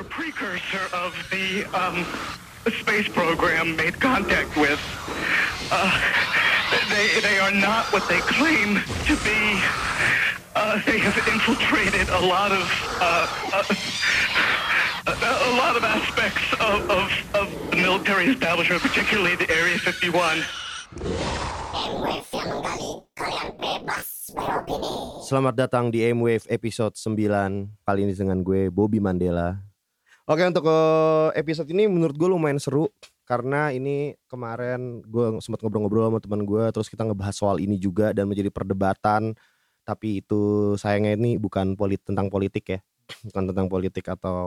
a precursor of the um, space program made contact with. Uh, they, they are not what they claim to be. Uh, they have infiltrated a lot of uh, uh, a, a lot of aspects of, of, of the military establishment, particularly the Area 51. Selamat datang di M-Wave episode 9 Kali ini dengan gue Bobby Mandela Oke untuk eh, episode ini menurut gue lumayan seru Karena ini kemarin gue sempat ngobrol-ngobrol sama teman gue Terus kita ngebahas soal ini juga dan menjadi perdebatan Tapi itu sayangnya ini bukan polit tentang politik ya Bukan tentang politik atau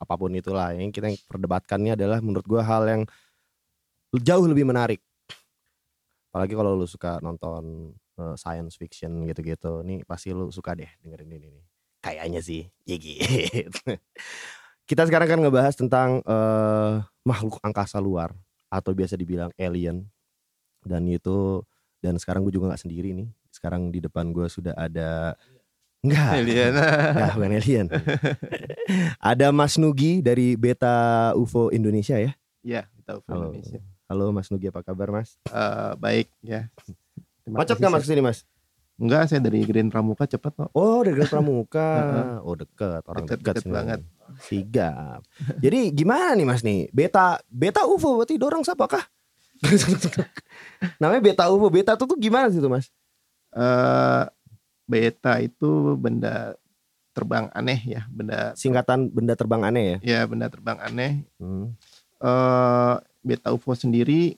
apa pun itulah Yang kita perdebatkannya adalah menurut gue hal yang jauh lebih menarik Apalagi kalau lu suka nonton uh, science fiction gitu-gitu. Nih pasti lu suka deh dengerin ini nih. Kayaknya sih, ya gitu. Kita sekarang kan ngebahas tentang uh, makhluk angkasa luar atau biasa dibilang alien. Dan itu dan sekarang gue juga nggak sendiri nih. Sekarang di depan gue sudah ada Enggak. Alien. Enggak, bukan alien. ada Mas Nugi dari Beta UFO Indonesia ya. Iya, kita UFO Halo. Indonesia. Halo Mas Nugi apa kabar Mas? Eh, baik ya. Terima Macet nggak Mas ke sini Mas? Enggak, saya dari Green Pramuka cepat kok. Oh dari Grand Pramuka. oh deket orang Deket, dekat deket banget. Sigap. Jadi gimana nih Mas nih? Beta beta UFO berarti dorong siapa kah? Namanya beta UFO. Beta tuh, tuh gimana sih tuh Mas? Eh beta itu benda terbang aneh ya, benda Singkatan benda terbang aneh ya. ya benda terbang aneh. Hmm. Eh beta UFO sendiri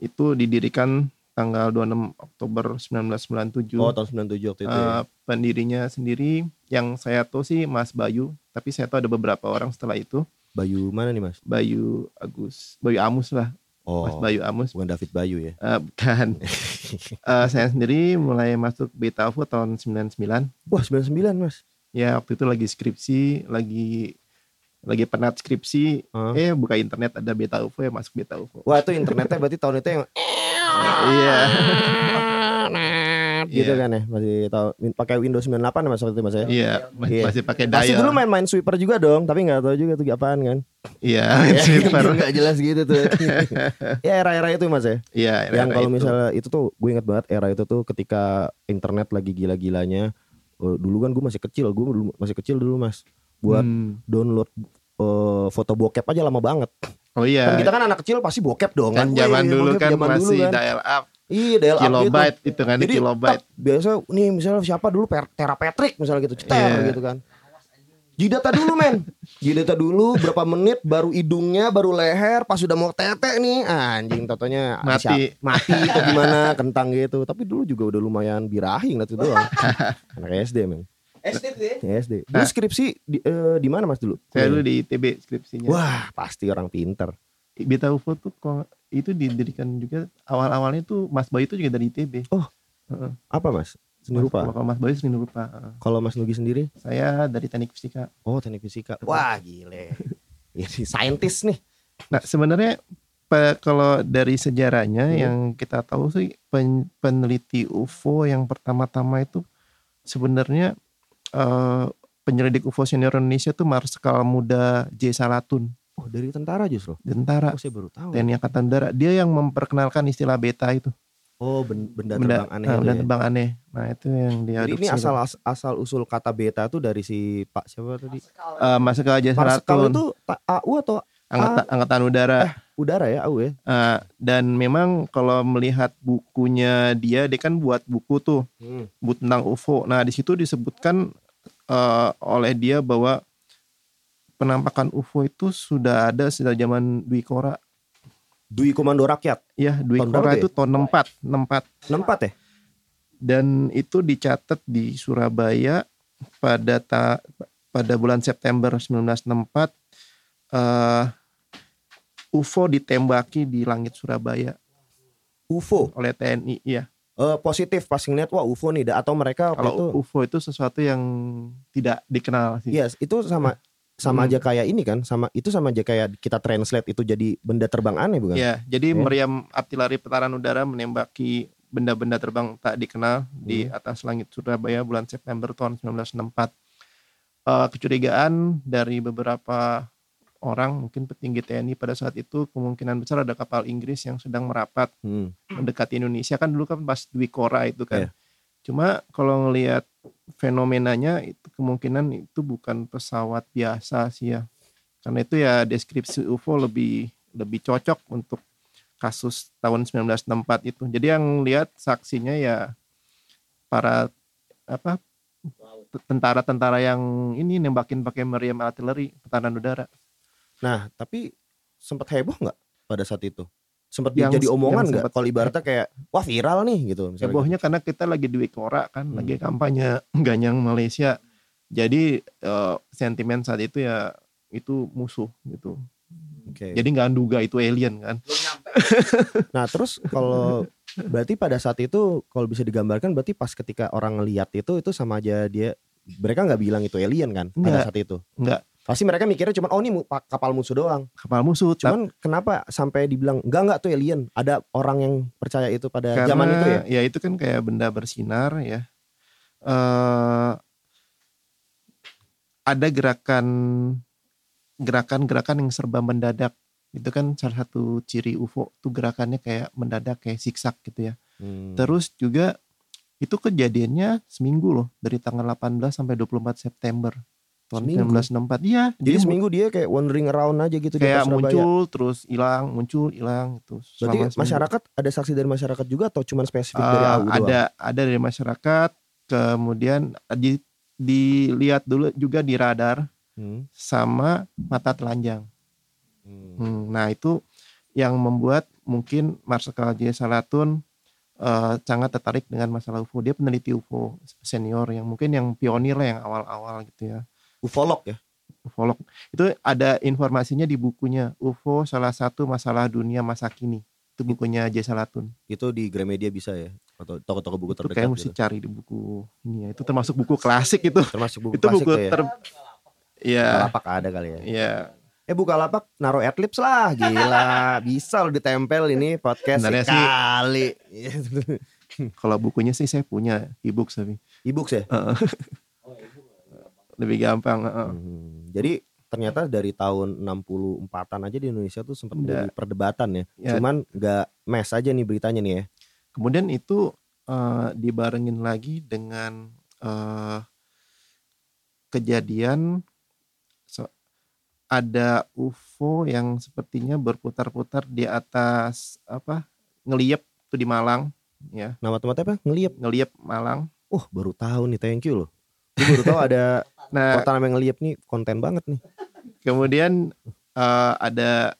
itu didirikan tanggal 26 Oktober 1997. Oh tahun 97 waktu itu. ya. Eh, pendirinya sendiri yang saya tahu sih Mas Bayu, tapi saya tahu ada beberapa orang setelah itu. Bayu mana nih Mas? Bayu Agus, Bayu Amus lah, Oh. Mas Bayu Amus. Bukan David Bayu ya. Eh, bukan. Eh, saya sendiri mulai masuk Beta UFO tahun 99. Wah 99 Mas. Ya waktu itu lagi skripsi, lagi lagi penat skripsi. Hah? Eh buka internet ada Beta UFO ya masuk Beta UFO. Wah itu internetnya berarti tahun itu yang Iya. gitu Iya. kan ya masih tahu pakai Windows 98 ya Mas waktu itu Mas ya. Iya, masih, Iya. masih pakai dial. dulu main main sweeper juga dong, tapi nggak tahu juga tuh apaan kan. Iya, Ya, sweeper. nggak jelas gitu tuh. ya era-era itu mas ya. Iya, yang era kalau misalnya itu tuh gue inget banget era itu tuh ketika internet lagi gila-gilanya. Eh, dulu kan gue masih kecil, gue dulu masih kecil dulu mas. Buat Hmm. download eh, foto bokep aja lama banget. Oh iya. Kan kita kan anak kecil pasti bokep dong. kan zaman dulu bokep kan zaman dulu masih kan. dial up Iya, dial up gitu. kilobyte itu kan Jadi kilobyte. tak, biasa nih misalnya siapa dulu Per- Tera Patrick misalnya gitu, ceter Iya. gitu kan. Jidata dulu men Jidata dulu berapa menit Baru hidungnya Baru leher Pas sudah mau tete nih Anjing totonya Mati. siap- Mati atau gimana Kentang gitu Tapi dulu juga udah lumayan birahing Itu doang Anak SD men SD tuh ya? Ya, SD Dulu Nah. skripsi di, eh, di mana mas dulu? Saya dulu di ITB skripsinya. Wah pasti orang pinter Beta UFO tuh kok itu didirikan juga awal-awalnya tuh Mas Bayu itu juga dari ITB. Oh. Heeh. Apa mas? Seni rupa Kalau Mas Bayu seni rupa. heeh. Kalau mas Nugi sendiri? Saya dari teknik fisika. Oh teknik fisika Wah gile Ini saintis nih Nah sebenarnya kalau dari sejarahnya Hmm. yang kita tahu sih pen- peneliti UFO yang pertama-tama itu sebenarnya eh, penyelidik UFO senior Indonesia tuh Marskal Muda J Salatun, Oh dari tentara justru tentara Oh saya baru tahu TNI Angkatan Darat. Dia yang memperkenalkan istilah beta itu. Oh ben- benda, Benda, terbang aneh eh, itu benda ya? terbang aneh. Nah itu yang Jadi diadopsi. ini asal asal usul kata beta tuh dari si Pak siapa tadi? Eh, Marskal J Marskal Salatun, itu ta- AU atau Angkatan, Angkatan Udara. udara ya AU ya? Eh, dan memang kalau melihat bukunya dia, dia kan buat buku tuh. buku tentang UFO. Nah, di situ disebutkan eh, oleh dia bahwa penampakan UFO itu sudah ada sejak zaman Dwi Kora. Dwi Komando Rakyat Ya, Dwi Tahun Kora berapa ya? itu tahun 64, 64 64 ya? dan itu dicatat di Surabaya pada ta- pada bulan September 1964 eh UFO ditembaki di langit Surabaya UFO oleh TNI. Iya. Eh, positif pas ngeliat wah UFO nih atau mereka Kalau itu UFO itu sesuatu yang tidak dikenal sih. Yes, itu sama sama Hmm. aja kayak ini kan, sama itu sama aja kayak kita translate itu jadi benda terbang aneh bukan? Ya, Ya. jadi meriam artileri pertahanan udara menembaki benda-benda terbang tak dikenal di Hmm. atas langit Surabaya bulan September tahun 1964. eh, kecurigaan dari beberapa orang mungkin petinggi TNI pada saat itu kemungkinan besar ada kapal Inggris yang sedang merapat Hmm. mendekati Indonesia kan dulu kan pas Dwi Kora itu kan. Iya. Cuma kalau ngelihat fenomenanya itu kemungkinan itu bukan pesawat biasa sih ya. Karena itu ya deskripsi UFO lebih lebih cocok untuk kasus tahun 1964 itu. Jadi yang lihat saksinya ya para apa tentara-tentara yang ini nembakin pakai meriam artileri pertahanan udara. Nah, tapi sempat heboh nggak pada saat itu? Sempat Yang- jadi omongan yang nggak? Kalau ibaratnya kayak wah viral nih gitu. misalnya Hebohnya karena kita lagi di Wikora kan, Hmm. lagi kampanye Ganyang Malaysia. Jadi eh, sentimen saat itu ya itu musuh gitu. gitu. Oke. Jadi nggak duga itu alien kan. Nah, terus kalau berarti pada saat itu kalau bisa digambarkan berarti pas ketika orang ngeliat itu itu sama aja dia mereka nggak bilang itu alien kan pada Nggak. saat itu. Nggak Pasti mereka mikirnya cuma oh ini kapal musuh doang. kapal musuh. Cuman kenapa sampai dibilang enggak enggak tuh alien? Ada orang yang percaya itu pada karena zaman itu ya? ya itu kan kayak benda bersinar ya. eh ada gerakan gerakan-gerakan yang serba mendadak. Itu kan salah satu ciri UFO tuh gerakannya kayak mendadak kayak zigzag gitu ya. Hmm. Terus juga itu kejadiannya seminggu loh dari tanggal 18 sampai 24 September? 1964. Iya, Jadi seminggu dia kayak wandering around aja gitu di kayak Surabaya. muncul terus hilang, muncul hilang itu. Berarti selama seminggu. masyarakat ada saksi dari masyarakat juga atau cuma spesifik dari Eh, doang? ada ada dari masyarakat, kemudian di, dilihat dulu juga di radar Hmm. sama mata telanjang. Hmm. Hmm, nah itu yang membuat mungkin Marsikal J. Salatun eh, sangat tertarik dengan masalah UFO. Dia peneliti UFO senior yang mungkin yang pionir lah yang awal-awal gitu ya. Ufolog ya? Ufolog. Itu ada informasinya di bukunya UFO salah satu masalah dunia masa kini. Itu bukunya J. Salatun. Itu di Gramedia bisa ya? Atau toko-toko buku Itu terdekat kayak mesti gitu? cari di buku ini ya. Itu termasuk buku klasik itu. Termasuk buku itu klasik buku ya? ter Iya, Bukalapak ada kali ya? iya. Eh Bukalapak naruh adlibs lah Gila Bisa lo ditempel ini podcast Sebenarnya sih- sekali Kalau bukunya sih saya punya e-book tapi E-books ya? lebih gampang. heeh. Hmm, Jadi ternyata dari tahun 64-an aja di Indonesia tuh sempat menjadi perdebatan ya. Ya. Cuman nggak mes aja nih beritanya nih ya. Kemudian itu eh, dibarengin lagi dengan eh, kejadian so- ada UFO yang sepertinya berputar-putar di atas apa ngeliep tuh di Malang ya Nama tempatnya apa? Ngeliep. ngeliep Malang. Wah baru tahu nih thank you loh. Gue baru tahu ada Nah kota namanya ngeliep nih konten banget nih. kemudian eh, ada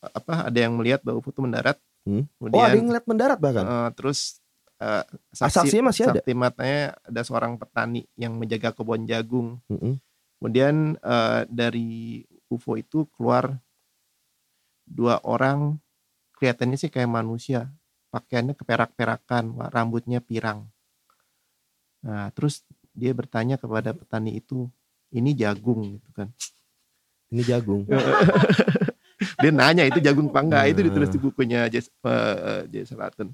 apa ada yang melihat bahwa UFO itu mendarat. Hmm. Kemudian Oh ada yang ngeliat mendarat bahkan. eh, terus Ah, saksinya masih ada. Sakti matanya ada seorang petani yang menjaga kebun jagung. Mm-mm. Kemudian eh, dari UFO itu keluar dua orang kelihatannya sih kayak manusia, pakaiannya keperak-perakan, rambutnya pirang. Nah, terus dia bertanya kepada petani itu, ini jagung gitu kan. Ini jagung. Dia nanya itu jagung apa enggak, itu ditulis Hmm. di bukunya Jes, eh, Jes Salatun.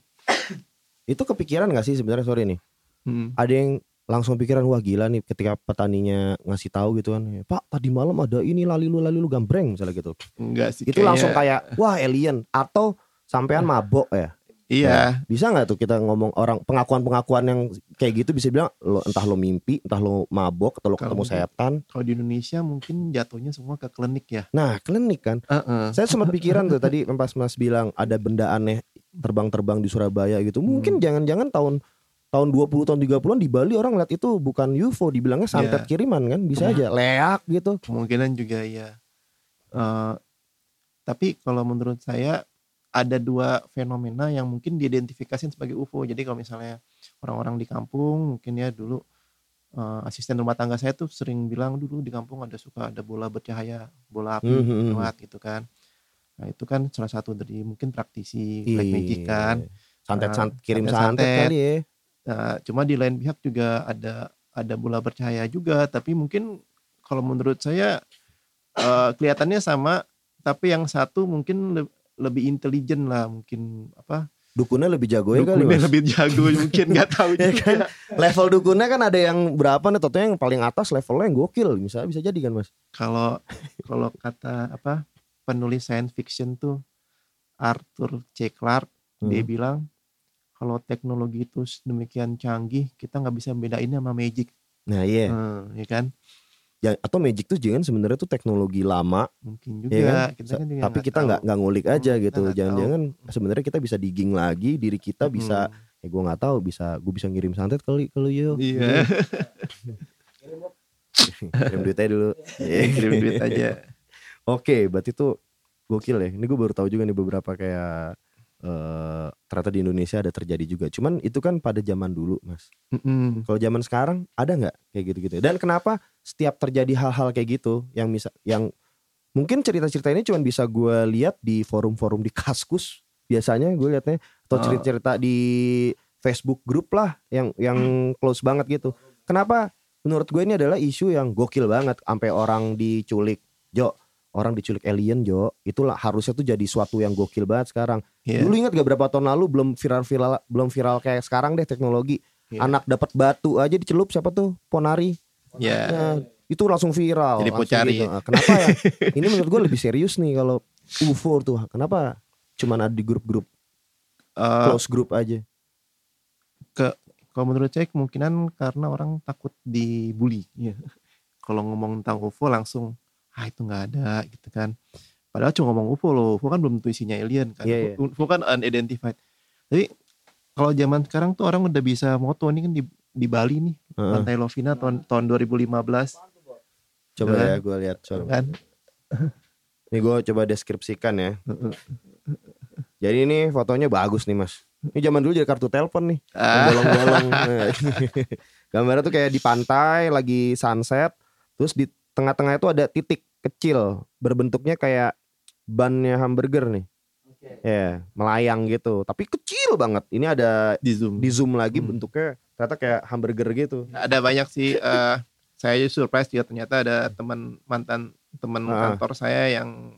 Itu kepikiran gak sih sebenarnya sore nih? Hmm. Ada yang langsung pikiran wah gila nih ketika petaninya ngasih tahu gitu kan Pak tadi malam ada ini lali lu lali lu gambreng misalnya gitu Enggak sih itu kayaknya- langsung kayak wah alien atau sampean mabok ya Iya, bisa nggak tuh kita ngomong orang pengakuan-pengakuan yang kayak gitu bisa bilang lo entah lo mimpi entah lo mabok atau lo Kalau ketemu mungkin- setan kalau di Indonesia mungkin jatuhnya semua ke klinik ya. nah klinik kan Heeh. saya sempat pikiran tuh tadi pas mas bilang ada benda aneh terbang-terbang di Surabaya gitu mungkin Hmm. jangan-jangan tahun tahun 20 tahun 30-an di Bali orang lihat itu bukan UFO dibilangnya santet Iya. kiriman kan bisa aja leak gitu kemungkinan juga ya. Eh, tapi kalau menurut saya ada dua fenomena yang mungkin diidentifikasi sebagai UFO. Jadi kalau misalnya orang-orang di kampung mungkin ya dulu eh, asisten rumah tangga saya tuh sering bilang dulu di kampung ada suka ada bola bercahaya, bola api Mhm. lewat gitu kan. Nah itu kan salah satu dari mungkin praktisi black magic kan. santet santet kirim santet-santet. santet kali ya Nah, cuma di lain pihak juga ada ada bola bercahaya juga, tapi mungkin kalau menurut saya eh, kelihatannya sama, tapi yang satu mungkin lebih intelijen lah, mungkin apa dukunnya lebih jago ya kali mas. lebih jago mungkin nggak tahu Ya juga. kan? Level dukunnya kan ada yang berapa nih? Tentunya yang paling atas levelnya yang gokil. Misalnya bisa jadi kan mas. Kalau kalau kata apa penulis science fiction tuh Arthur C. Clarke dia Hmm. bilang kalau teknologi itu demikian canggih kita nggak bisa bedain sama magic, Nah iya. Hmm, ya kan? Ya, atau magic tuh jangan sebenarnya tuh teknologi lama. Mungkin juga Iya kan? kita kan juga tapi kita nggak nggak ngulik aja Hmm, gitu. Jangan-jangan sebenarnya kita bisa digging lagi diri kita bisa. Hmm, Ya gue nggak tahu bisa. Gue bisa ngirim santet kali kalau yo. Iya. Kirim duit aja dulu. Iya, kirim duit aja. Oke, berarti tuh gokil ya. Ini gue baru tahu juga nih beberapa kayak eh ternyata di Indonesia ada terjadi juga. Cuman itu kan pada zaman dulu, Mas. Mm-mm. Kalau zaman sekarang ada nggak kayak gitu-gitu? Dan kenapa setiap terjadi hal-hal kayak gitu yang bisa yang mungkin cerita-cerita ini cuma bisa gue lihat di forum-forum di Kaskus biasanya gue liatnya atau Oh. cerita-cerita di Facebook grup lah yang yang close banget gitu. Kenapa? Menurut gue ini adalah isu yang gokil banget sampai orang diculik. Jo, orang diculik alien Jo, itulah harusnya tuh jadi suatu yang gokil banget sekarang. Iya. Dulu ingat gak berapa tahun lalu belum viral-viral belum viral kayak sekarang deh teknologi. Iya. Anak dapat batu aja dicelup siapa tuh? Ponari. Ya. Nah, itu langsung viral. Jadi langsung Pocari. gitu. Nah, Kenapa ya? Ini menurut gue lebih serius nih kalau UFO tuh. Kenapa? Cuman ada di grup-grup Eh, close group aja. kalau menurut saya kemungkinan karena orang takut dibully. Iya. Kalau ngomong tentang UFO langsung ah itu nggak ada gitu kan. Padahal cuma ngomong UFO loh. UFO kan belum tentu isinya alien kan. Iya, iya. UFO kan unidentified. Tapi kalau zaman sekarang tuh orang udah bisa moto ini kan di di Bali nih, Heeh. Pantai Lovina tahun tahun 2015 Coba Kan? ya gue lihat. Coba. kan. Ini gue coba deskripsikan ya. Jadi ini fotonya bagus nih mas. Ini zaman dulu jadi kartu telepon nih. Ah. Bolong-bolong. Nah, Gambarnya tuh kayak di pantai lagi sunset. Terus di tengah-tengah itu ada titik kecil. Berbentuknya kayak bannya hamburger nih. Ya melayang gitu. Tapi kecil banget. Ini ada di Zoom. di zoom lagi Hmm. bentuknya ternyata kayak hamburger gitu. ada banyak sih eh, saya aja surprise juga ternyata ada teman mantan teman Ah. kantor saya yang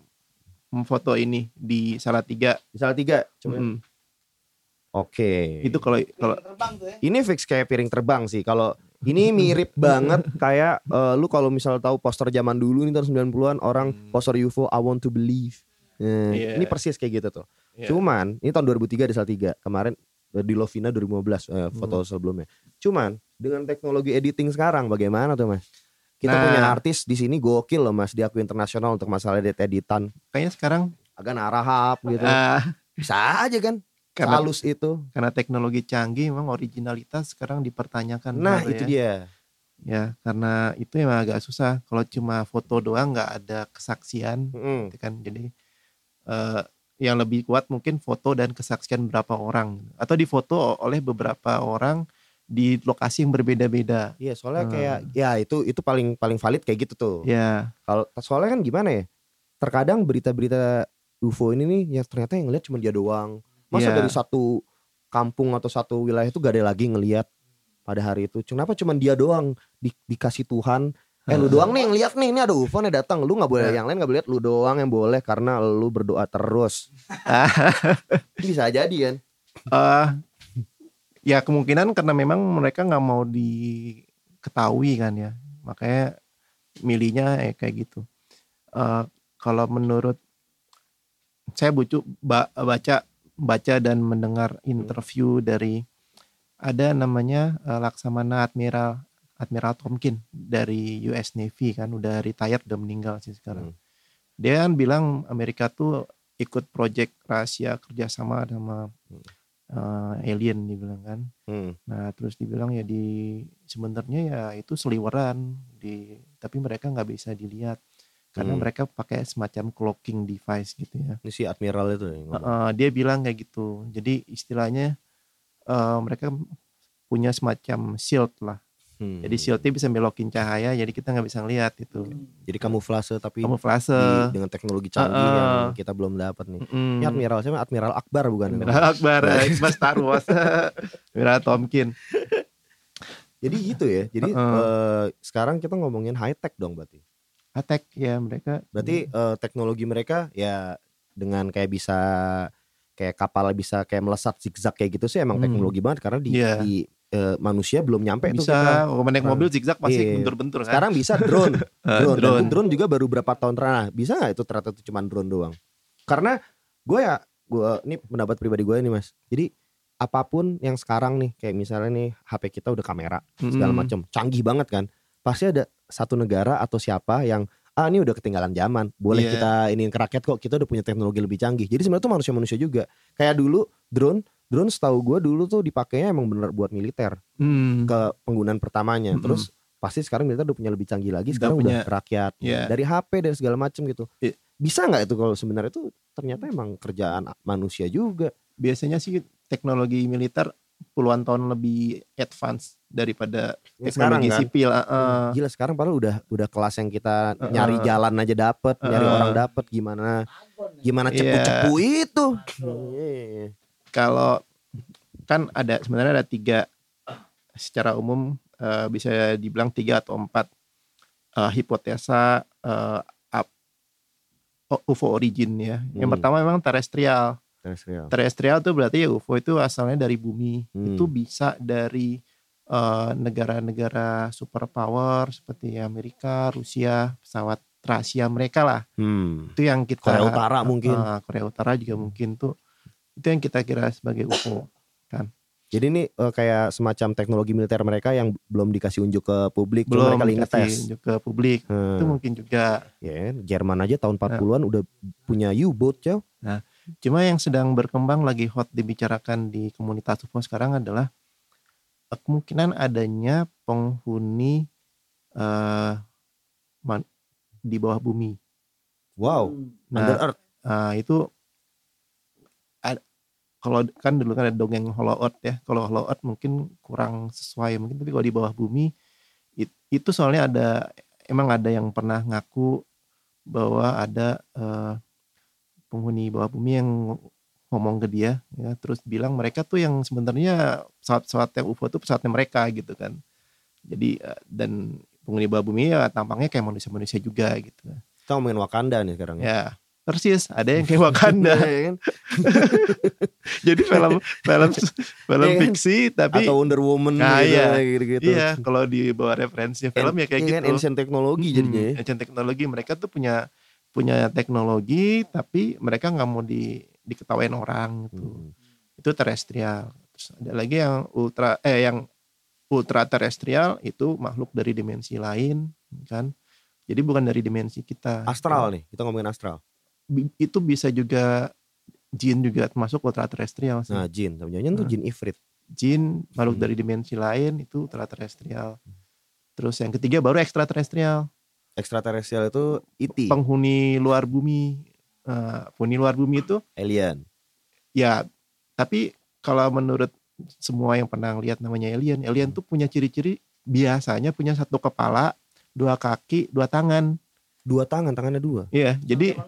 memfoto ini di Salatiga. Misalnya tiga. Coba. Mm-mm. Oke. Itu kalau kalau Ini fix kayak piring terbang sih. Kalau ini mirip banget kayak eh, lu kalau misal tahu poster zaman dulu nih tahun 90-an orang Hmm. poster UFO I want to believe. Nah, Iya. Ini persis kayak gitu tuh. Iya. Cuman ini tahun 2003 di Salatiga. Kemarin di Lovina 2015 eh, Hmm. foto sebelumnya. Cuman dengan teknologi editing sekarang bagaimana tuh Mas? Kita Nah. punya artis di sini gokil loh Mas diakui internasional untuk masalah edit editan. kayaknya sekarang Agak narahap gitu. ah, Bisa aja kan. karena Halus itu. karena teknologi canggih memang originalitas sekarang dipertanyakan. Nah, itu ya. dia. Ya, karena itu emang agak susah kalau cuma foto doang nggak ada kesaksian Mm-mm. gitu kan. Jadi eh, yang lebih kuat mungkin foto dan kesaksian berapa orang atau difoto oleh beberapa orang di lokasi yang berbeda-beda. Iya, soalnya Hmm. kayak ya itu itu paling paling valid kayak gitu tuh. Ya, Kalau soalnya kan gimana ya? Terkadang berita-berita UFO ini nih yang ternyata yang ngeliat cuma dia doang. Masa Iya. dari satu kampung atau satu wilayah itu gak ada lagi ngeliat pada hari itu. Kenapa cuma dia doang di- dikasih Tuhan? Eh lu doang nih yang lihat nih, ini ada UFO nih datang. Lu nggak boleh Iya. yang lain nggak boleh lihat, lu doang yang boleh karena lu berdoa terus. Bisa jadi kan? eh ya kemungkinan karena memang mereka nggak mau diketahui kan ya, makanya milihnya eh, kayak gitu. Eh kalau menurut saya ba- baca baca dan mendengar interview dari ada namanya eh, Laksamana Admiral Admiral Tomkin dari US Navy kan udah retired udah meninggal sih sekarang. Hmm. Dia kan bilang Amerika tuh ikut project rahasia kerjasama sama eh, alien dibilang kan. Hmm. Nah terus dibilang ya di sebenarnya ya itu seliweran di tapi mereka nggak bisa dilihat karena Hmm. mereka pakai semacam cloaking device gitu ya. Ini si admiral itu yang ngomong. Uh, dia bilang kayak gitu. Jadi istilahnya uh, mereka punya semacam shield lah. Hmm. Jadi shieldnya bisa belokin cahaya, jadi kita nggak bisa ngelihat itu. Jadi kamuflase tapi Kamuflase. di- dengan teknologi canggih Uh-uh. yang kita belum dapat nih. Mm. Ini admiral siapa? Admiral Akbar bukan? Admiral Akbar, Mas Star Wars, Admiral Tomkin. Jadi gitu ya. Jadi Uh-uh. eh, sekarang kita ngomongin high tech dong berarti. Attack ya mereka. Berarti eh, teknologi mereka ya dengan kayak bisa kayak kapal bisa kayak melesat zigzag kayak gitu sih emang Hmm. teknologi banget karena di, Iya. di, eh, manusia belum nyampe tuh kita. bisa kalau naik mobil zigzag pasti Iya. bentur-bentur kan Sekarang bisa drone. Drone. Dan drone. drone juga baru berapa tahun terakhir. Nah, bisa nggak itu ternyata itu cuma drone doang? Karena gue ya, gue ini pendapat pribadi gue ini mas. Jadi apa pun yang sekarang nih, kayak misalnya nih HP kita udah kamera segala Mm-mm. macam, canggih banget kan. Pasti ada satu negara atau siapa yang ah ini udah ketinggalan zaman. Boleh Iya. kita ini ke rakyat kok. Kita udah punya teknologi lebih canggih. Jadi sebenarnya tuh manusia-manusia juga. Kayak dulu drone, drone setahu gue dulu tuh dipakainya emang bener buat militer Hmm. ke penggunaan pertamanya. Mm-mm. Terus pasti sekarang militer udah punya lebih canggih lagi. Udah Sekarang udah, punya, rakyat iya. dari HP dan segala macam gitu. Iya. Bisa nggak itu kalau sebenarnya itu ternyata emang kerjaan manusia juga. biasanya sih teknologi militer puluhan tahun lebih advance daripada Yang teknologi kan? sipil uh, uh, Gila sekarang padahal udah udah kelas yang kita Uh-uh. nyari jalan aja dapet, nyari Uh-uh. orang dapet gimana gimana Iya. cepu-cepu itu. Iya. kalau kan ada sebenarnya ada tiga secara umum uh, bisa dibilang tiga atau empat uh, hipotesa uh, up- o- UFO origin ya. Yang Hmm. pertama memang terestrial. Terestrial. Terestrial itu berarti ya UFO itu asalnya dari bumi. Hmm. Itu bisa dari uh, negara-negara superpower seperti Amerika, Rusia, pesawat rahasia mereka lah. Hmm. Itu yang kita Korea Utara mungkin. Uh, Korea Utara juga mungkin tuh itu yang kita kira sebagai UFO. Jadi ini eh, kayak semacam teknologi militer mereka yang belum dikasih unjuk ke publik, belum mereka ngetes. unjuk ke publik Hmm. itu mungkin juga Ya, kan? Jerman aja tahun 40-an udah punya U-boat, cow. cuma yang sedang berkembang lagi hot dibicarakan di komunitas UFO sekarang adalah eh, kemungkinan adanya penghuni eh, man- di bawah bumi. Wow, Nah, under earth. eh, itu ad- kalau kan dulu kan ada dongeng Hollow Earth ya. Kalau Hollow Earth mungkin kurang sesuai mungkin tapi kalau di bawah bumi it- itu soalnya ada emang ada yang pernah ngaku bahwa ada eh, penghuni bawah bumi yang ngomong ke dia ya. Terus bilang mereka tuh yang sebenarnya pesawat-pesawat yang UFO itu pesawatnya mereka gitu kan jadi eh, dan penghuni bawah bumi ya tampangnya kayak manusia-manusia juga gitu Kita ngomongin Wakanda nih sekarang. ya persis ada yang kayak Wakanda Iya kan? jadi film film film Iya kan? fiksi tapi Atau Wonder Woman Nah, gitu, iya. gitu. iya kalau di bawah referensinya film ya kayak Iya kan, gitu ancient teknologi jadinya. ya. Hmm, ancient teknologi mereka tuh punya punya teknologi tapi mereka nggak mau di diketawain orang gitu Hmm. itu terestrial terus ada lagi yang ultra eh yang ultra terestrial itu makhluk dari dimensi lain kan jadi bukan dari dimensi kita Astral nih, kita ngomongin astral. Itu bisa juga jin juga termasuk ultra terestrial sih. Nah, jin, jangan tuh Nah. jin ifrit. jin makhluk Hmm. dari dimensi lain itu ultraterestrial. Terus yang ketiga baru ekstraterestrial, Ekstraterestrial itu ET, penghuni luar bumi. Eh, penghuni luar bumi itu alien. ya tapi kalau menurut semua yang pernah lihat namanya alien, alien tuh punya ciri-ciri biasanya punya satu kepala, dua kaki, dua tangan. Dua tangan, tangannya dua. Iya, jadi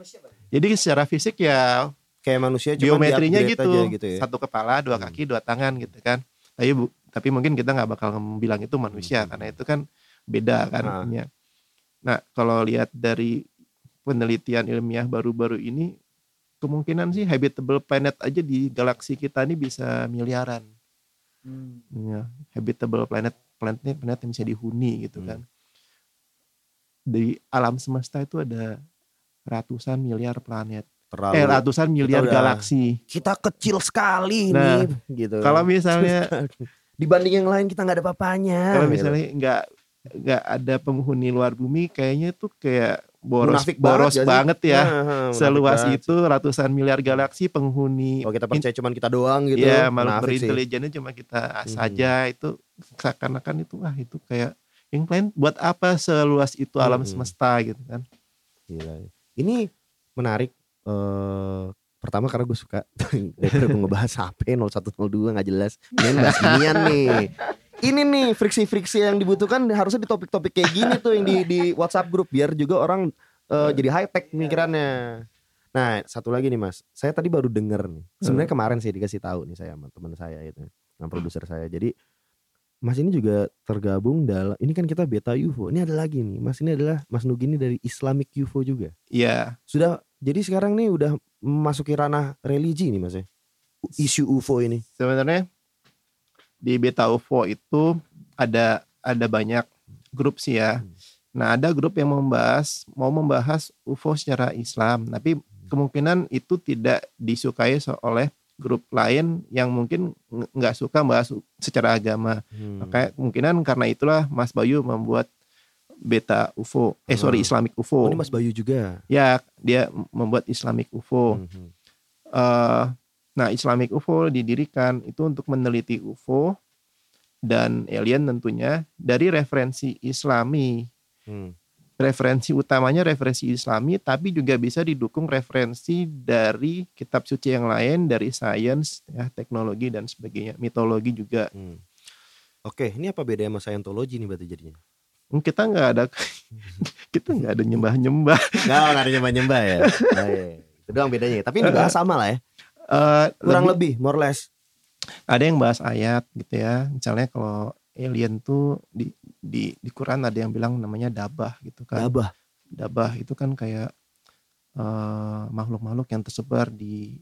jadi secara fisik ya Kayak manusia cuma geometrinya gitu, aja gitu ya. satu kepala, dua Hmm. kaki, dua tangan gitu kan. Tapi bu, tapi mungkin kita nggak bakal bilang itu manusia Hmm. karena itu kan beda kan. Ah. ininya. Nah kalau lihat dari penelitian ilmiah baru-baru ini, kemungkinan sih habitable planet aja di galaksi kita ini bisa miliaran. Ya, habitable planet planetnya planet yang bisa dihuni gitu Hmm. kan. Di alam semesta itu ada ratusan miliar planet, Terlalu. eh ratusan miliar udah- galaksi. kita kecil sekali Nah, nih, gitu. Kalau misalnya dibanding yang lain kita nggak ada papanya. kalau gitu. misalnya nggak nggak ada penghuni luar bumi, kayaknya tuh kayak boros Munafik boros banget banget, ya. Nah, Seluas banget. itu ratusan miliar galaksi penghuni. Kalau kita percaya cuman kita doang gitu. ya makhluk berintelijennya cuma kita Hmm. saja itu seakan-akan itu wah itu kayak yang lain buat apa seluas itu alam Hmm. semesta gitu kan. Gila. Ini menarik. eh pertama karena gue suka daripada gue ngebahas HP 0102 nggak jelas. Main bahas ginian nih. Ini nih friksi-friksi yang dibutuhkan harusnya di topik-topik kayak gini tuh yang di di WhatsApp grup biar juga orang eh, jadi high tech pemikirannya. Nah, satu lagi nih Mas. Saya tadi baru denger nih. Sebenarnya kemarin sih dikasih tahu nih saya sama teman saya itu, sama produser saya. Jadi Mas ini juga tergabung dalam ini kan kita beta UFO. Ini ada lagi nih. Mas ini adalah Mas Nugi ini dari Islamic UFO juga Iya, sudah jadi sekarang nih udah memasuki ranah religi nih mas ya isu UFO ini? sebenarnya di beta UFO itu ada ada banyak grup sih ya. Nah ada grup yang membahas mau membahas UFO secara Islam, tapi kemungkinan itu tidak disukai oleh grup lain yang mungkin nggak suka bahas secara agama. Hmm. Makanya kemungkinan karena itulah Mas Bayu membuat beta UFO, eh sorry Hmm. Islamic Oh, UFO. ini Mas Bayu juga. Ya dia membuat Islamic UFO. Hmm. Eh, nah, Islamic UFO didirikan itu untuk meneliti UFO dan alien tentunya dari referensi Islami. Hmm. Referensi utamanya referensi Islami, tapi juga bisa didukung referensi dari kitab suci yang lain, dari sains, ya, teknologi dan sebagainya, mitologi juga. Hmm. Oke, ini apa bedanya sama Scientology nih berarti jadinya? Hmm, Kita nggak ada, kita nggak ada nyembah-nyembah. Nggak, nggak ada nyembah-nyembah ya. Oh, iya. Itu doang bedanya. Tapi ini dibahas sama lah ya. Eh, Kurang lebih- lebih, more or less. ada yang bahas ayat gitu ya misalnya kalau alien tuh di di di Quran ada yang bilang namanya dabah gitu kan Gabah. dabah itu kan kayak eh, makhluk-makhluk yang tersebar di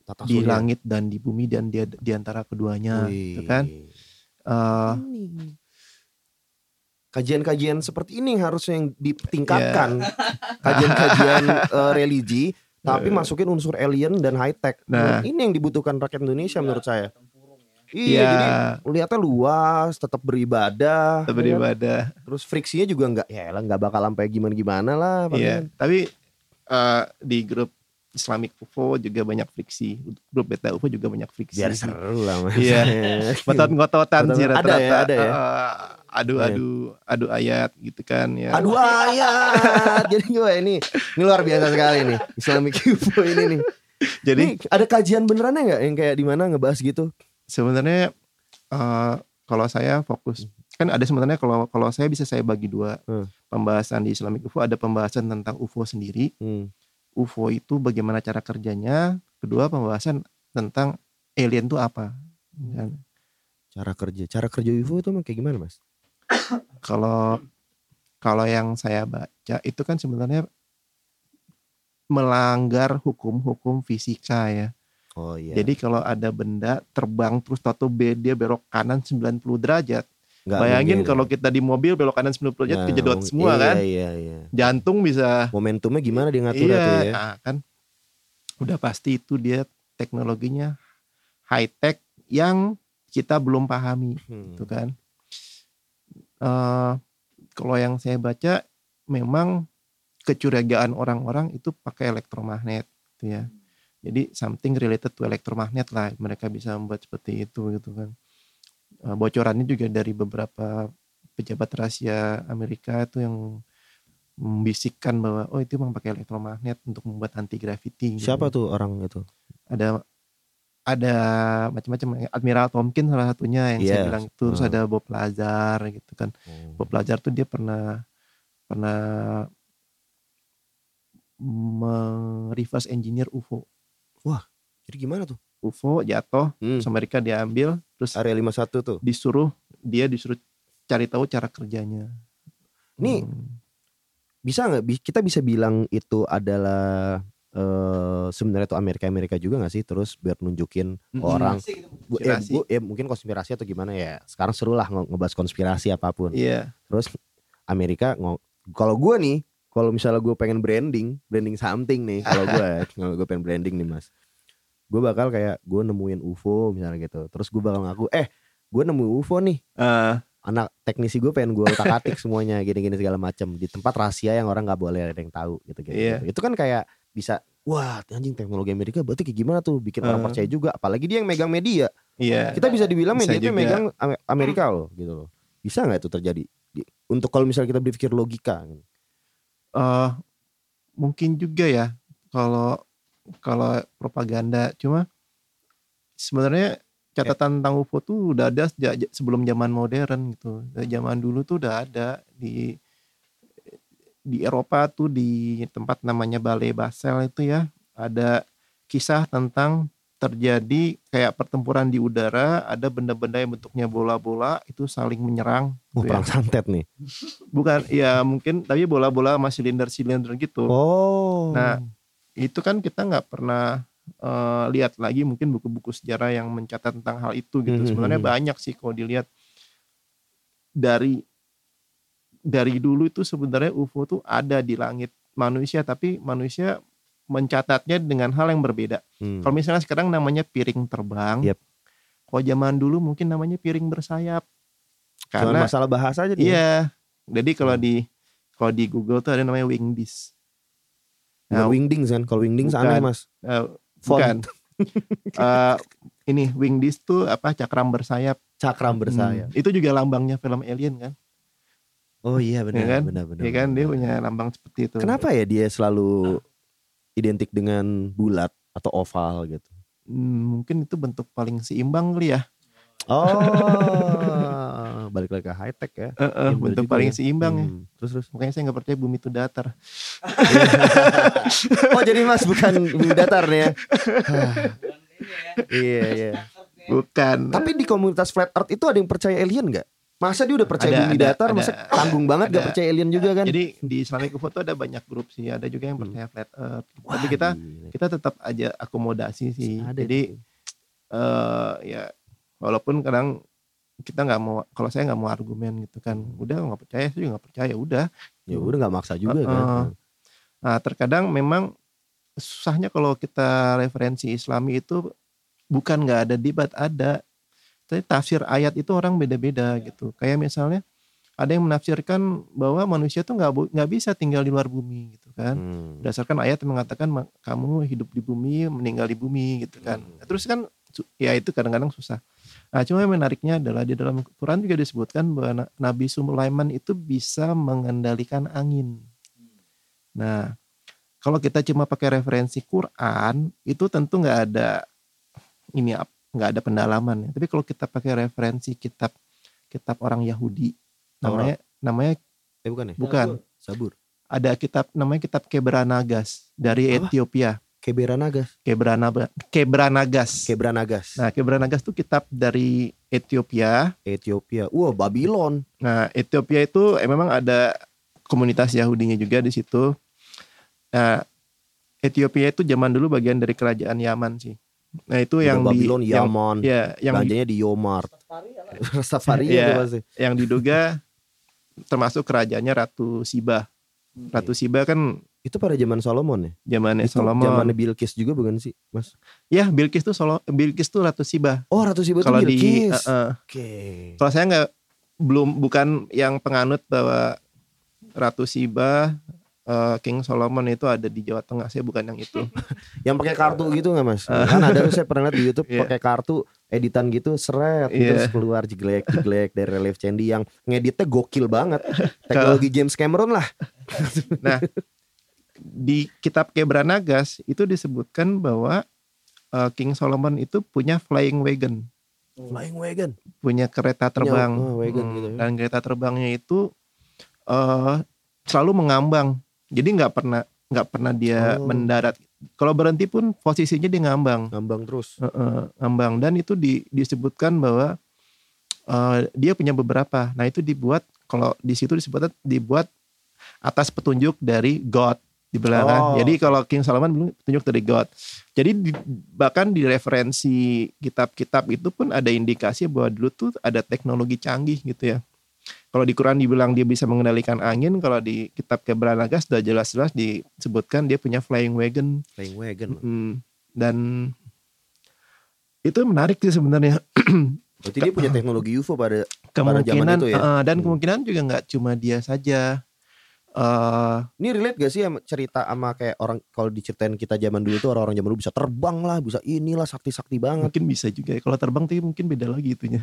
Tata di surya. langit dan di bumi dan di di antara keduanya gitu Wih. kan Eh, Ini. Kajian-kajian seperti ini harusnya yang ditingkatkan. Kajian-kajian eh, religi, tapi masukin unsur alien dan high tech. Nah. ini yang dibutuhkan rakyat Indonesia menurut saya. Iya, Iya. jadi lihatnya luas, tetap beribadah, kita ya kan? beribadah terus friksinya juga nggak, ya lah nggak bakal sampai gimana-gimana lah. Iya, tapi eh, di grup Islamic UFO juga banyak friksi. Grup Beta UFO juga banyak friksi. Biar seru lah mas. Iya. Ngotot-ngototan sih ada ya, ada ya. Eh, adu-adu adu ayat gitu kan ya. Aduh ayat. Jadi gue ini ini luar biasa sekali nih Islamic UFO ini nih. Jadi Ini ada kajian benerannya nggak yang kayak di mana ngebahas gitu? sebenarnya eh, kalau saya fokus kan ada sebenarnya kalau kalau saya bisa saya bagi dua Hmm. pembahasan di Islamic UFO ada pembahasan tentang UFO sendiri Hmm. UFO itu bagaimana cara kerjanya kedua pembahasan tentang alien itu apa Dan Cara kerja, cara kerja UFO itu kayak gimana mas? kalau kalau yang saya baca itu kan sebenarnya melanggar hukum-hukum fisika ya Oh iya. jadi kalau ada benda terbang terus tato B dia belok kanan 90 derajat Nggak Bayangin mungkin. kalau kita di mobil belok kanan 90 derajat Nah, kejedot semua iya, kan. Iya iya. Jantung bisa Momentumnya gimana dia ngatur iya, tuh ya? nah, kan. Udah pasti itu dia teknologinya high tech yang kita belum pahami Hmm. gitu kan. Eh kalau yang saya baca memang kecurigaan orang-orang itu pakai elektromagnet gitu ya. Jadi something related to elektromagnet lah mereka bisa membuat seperti itu gitu kan. Eh, bocorannya juga dari beberapa pejabat rahasia Amerika itu yang membisikkan bahwa oh itu memang pakai elektromagnet untuk membuat anti gravity. gitu. Siapa tuh orang itu? Ada ada macam-macam Admiral Tompkins salah satunya yang saya Yes. bilang itu terus Hmm. ada Bob Lazar gitu kan. Bob Lazar tuh dia pernah pernah reverse engineer UFO. Jadi gimana tuh? UFO jatuh, Hmm. terus Amerika diambil, terus Area 51 tuh. disuruh dia disuruh cari tahu cara kerjanya. Nih, Hmm. Bisa nggak? Kita bisa bilang itu adalah eh sebenarnya itu Amerika Amerika juga nggak sih? Terus biar nunjukin Mm-mm. orang Bu, eh, Konspirasi. bu- eh, mungkin konspirasi atau gimana ya. Sekarang seru lah nge- ngebahas konspirasi apa pun. Iya. Terus Amerika kalau gue nih, kalau misalnya gue pengen branding, branding something nih, kalau gue, kalau gue pengen branding nih mas, gue bakal kayak gue nemuin UFO misalnya gitu. Terus gue bakal ngaku, eh gue nemu UFO nih. Eh, Anak teknisi gue pengen gue otak atik semuanya gini-gini segala macam di tempat rahasia yang orang nggak boleh ada yang tahu gitu gitu. Iya. Itu kan kayak bisa wah anjing teknologi Amerika berarti kayak gimana tuh bikin orang Eh. percaya juga apalagi dia yang megang media iya. kita bisa dibilang Bisa media itu juga. megang Ame- Amerika loh gitu loh bisa nggak itu terjadi Di- untuk kalau misalnya kita berpikir logika eh mungkin juga ya kalau kalau propaganda cuma sebenarnya catatan tentang UFO tuh udah ada sejak sebelum zaman modern gitu. Dari zaman dulu tuh udah ada di di Eropa tuh di tempat namanya Balai Basel itu ya ada kisah tentang terjadi kayak pertempuran di udara ada benda-benda yang bentuknya bola-bola itu saling menyerang oh, gitu ya. perang santet nih bukan ya mungkin tapi bola-bola sama silinder-silinder gitu oh Nah, itu kan kita nggak pernah eh, lihat lagi mungkin buku-buku sejarah yang mencatat tentang hal itu gitu. Mhm, Sebenarnya mhm. banyak sih kalau dilihat dari dari dulu itu sebenarnya UFO tuh ada di langit manusia tapi manusia mencatatnya dengan hal yang berbeda. Hmm. Kalau misalnya sekarang namanya piring terbang. Yep. Kalau zaman dulu mungkin namanya piring bersayap. Karena masalah bahasa aja dia. iya. Jadi kalau Hmm. di kalau di Google tuh ada namanya wingdis. Bukan Nah, wingdings kan? Kalau wingdings Bukan. aneh mas. Font. bukan. Eh, ini wingdis tuh apa cakram bersayap. Cakram bersayap. Hmm, Itu juga lambangnya film Alien kan? Oh iya benar, Iya kan? benar, benar. Iya kan dia punya lambang seperti itu. Kenapa ya dia selalu identik dengan bulat atau oval gitu? Hmm, mungkin itu bentuk paling seimbang kali ya. Oh, balik lagi ke high tech ya. Iya, bener bentuk paling ya. seimbang ya. Hmm, Terus terus. Makanya saya nggak percaya bumi itu datar. Oh jadi mas bukan bumi datar nih ya? iya iya. Bukan. Tapi di komunitas flat earth itu ada yang percaya alien nggak? Masa dia udah percaya Ada, bumi ada, datar, ada. masa tanggung banget gak Ada. percaya alien juga kan? Jadi di Islamic UFO tuh ada banyak grup sih. Ada juga yang Hmm. percaya flat earth. Wah, Tapi kita gila. kita tetap aja akomodasi sih. Ada Jadi itu. eh ya walaupun kadang kita nggak mau kalau saya nggak mau argumen gitu kan udah nggak percaya saya juga nggak percaya udah ya udah nggak maksa juga Uh-uh. kan. nah terkadang memang susahnya kalau kita referensi Islami itu bukan nggak ada debat ada tapi tafsir ayat itu orang beda-beda gitu kayak misalnya ada yang menafsirkan bahwa manusia tuh nggak nggak bisa tinggal di luar bumi gitu kan Hmm. berdasarkan ayat yang mengatakan "Ma- kamu hidup di bumi meninggal di bumi gitu kan Hmm. terus kan ya itu kadang-kadang susah nah cuma yang menariknya adalah di dalam Quran juga disebutkan bahwa Na- Nabi Sulaiman itu bisa mengendalikan angin nah kalau kita cuma pakai referensi Quran itu tentu nggak ada ini nggak ada pendalaman tapi kalau kita pakai referensi kitab kitab orang Yahudi namanya namanya Eh bukan ya? bukan Sabur. ada kitab namanya kitab Kebranagas dari Apa? Ethiopia. Keberanagas. Kebranaga, Kebranagas. Kebranagas. Nah, Kebranagas itu kitab dari Ethiopia. Ethiopia. Wah, Babylon. Nah, Ethiopia itu eh, memang ada komunitas Yahudinya juga di situ. Nah, Ethiopia itu zaman dulu bagian dari kerajaan Yaman sih. Nah, itu yang Udah di Babylon, yang, Yaman. ya, yang di- Belanjanya di Yomart. Safari Iya. ya pasti. yang diduga termasuk kerajaannya Ratu Siba. Ratu Siba kan Itu pada zaman Solomon ya? zamannya Solomon. zamannya Bilqis juga bukan sih, Mas? Ya, Bilqis tuh Solo, Bilqis tuh Ratu Siba. Oh, Ratu Siba itu Kalau di eh, eh, Oke. kalau saya nggak belum bukan yang penganut bahwa Ratu Siba eh, King Solomon itu ada di Jawa Tengah saya bukan yang itu Yang pakai kartu gitu nggak Mas? kan ada saya pernah lihat di YouTube Iya. pakai kartu editan gitu seret Iya. terus keluar jeglek jeglek dari relief Candy yang ngeditnya gokil banget. Teknologi James Cameron lah. nah di kitab Kebranagas itu disebutkan bahwa eh, King Solomon itu punya flying wagon Flying wagon. punya kereta terbang oh, wagon Hmm, gitu ya. dan kereta terbangnya itu eh, selalu mengambang jadi nggak pernah nggak pernah dia Oh. mendarat kalau berhenti pun posisinya dia ngambang Ngambang terus. Heeh, ngambang dan itu di- disebutkan bahwa eh, dia punya beberapa. Nah itu dibuat kalau di situ disebutkan dibuat atas petunjuk dari God di belakang. Oh. Jadi kalau King Solomon bilang petunjuk dari God. Jadi di- bahkan di referensi kitab-kitab itu pun ada indikasi bahwa dulu tuh ada teknologi canggih gitu ya. Kalau di Quran dibilang dia bisa mengendalikan angin, kalau di kitab Kebranaga sudah jelas-jelas disebutkan dia punya flying wagon Flying wagon. Mm, dan itu menarik sih sebenarnya Berarti dia punya teknologi UFO pada kemungkinan itu ya? eh, dan Hmm. kemungkinan juga nggak cuma dia saja eh Ini relate gak sih sama cerita sama kayak orang kalau diceritain kita zaman dulu tuh orang-orang zaman dulu bisa terbang lah, bisa inilah sakti-sakti banget. mungkin bisa juga ya. kalau terbang tapi mungkin beda lagi itunya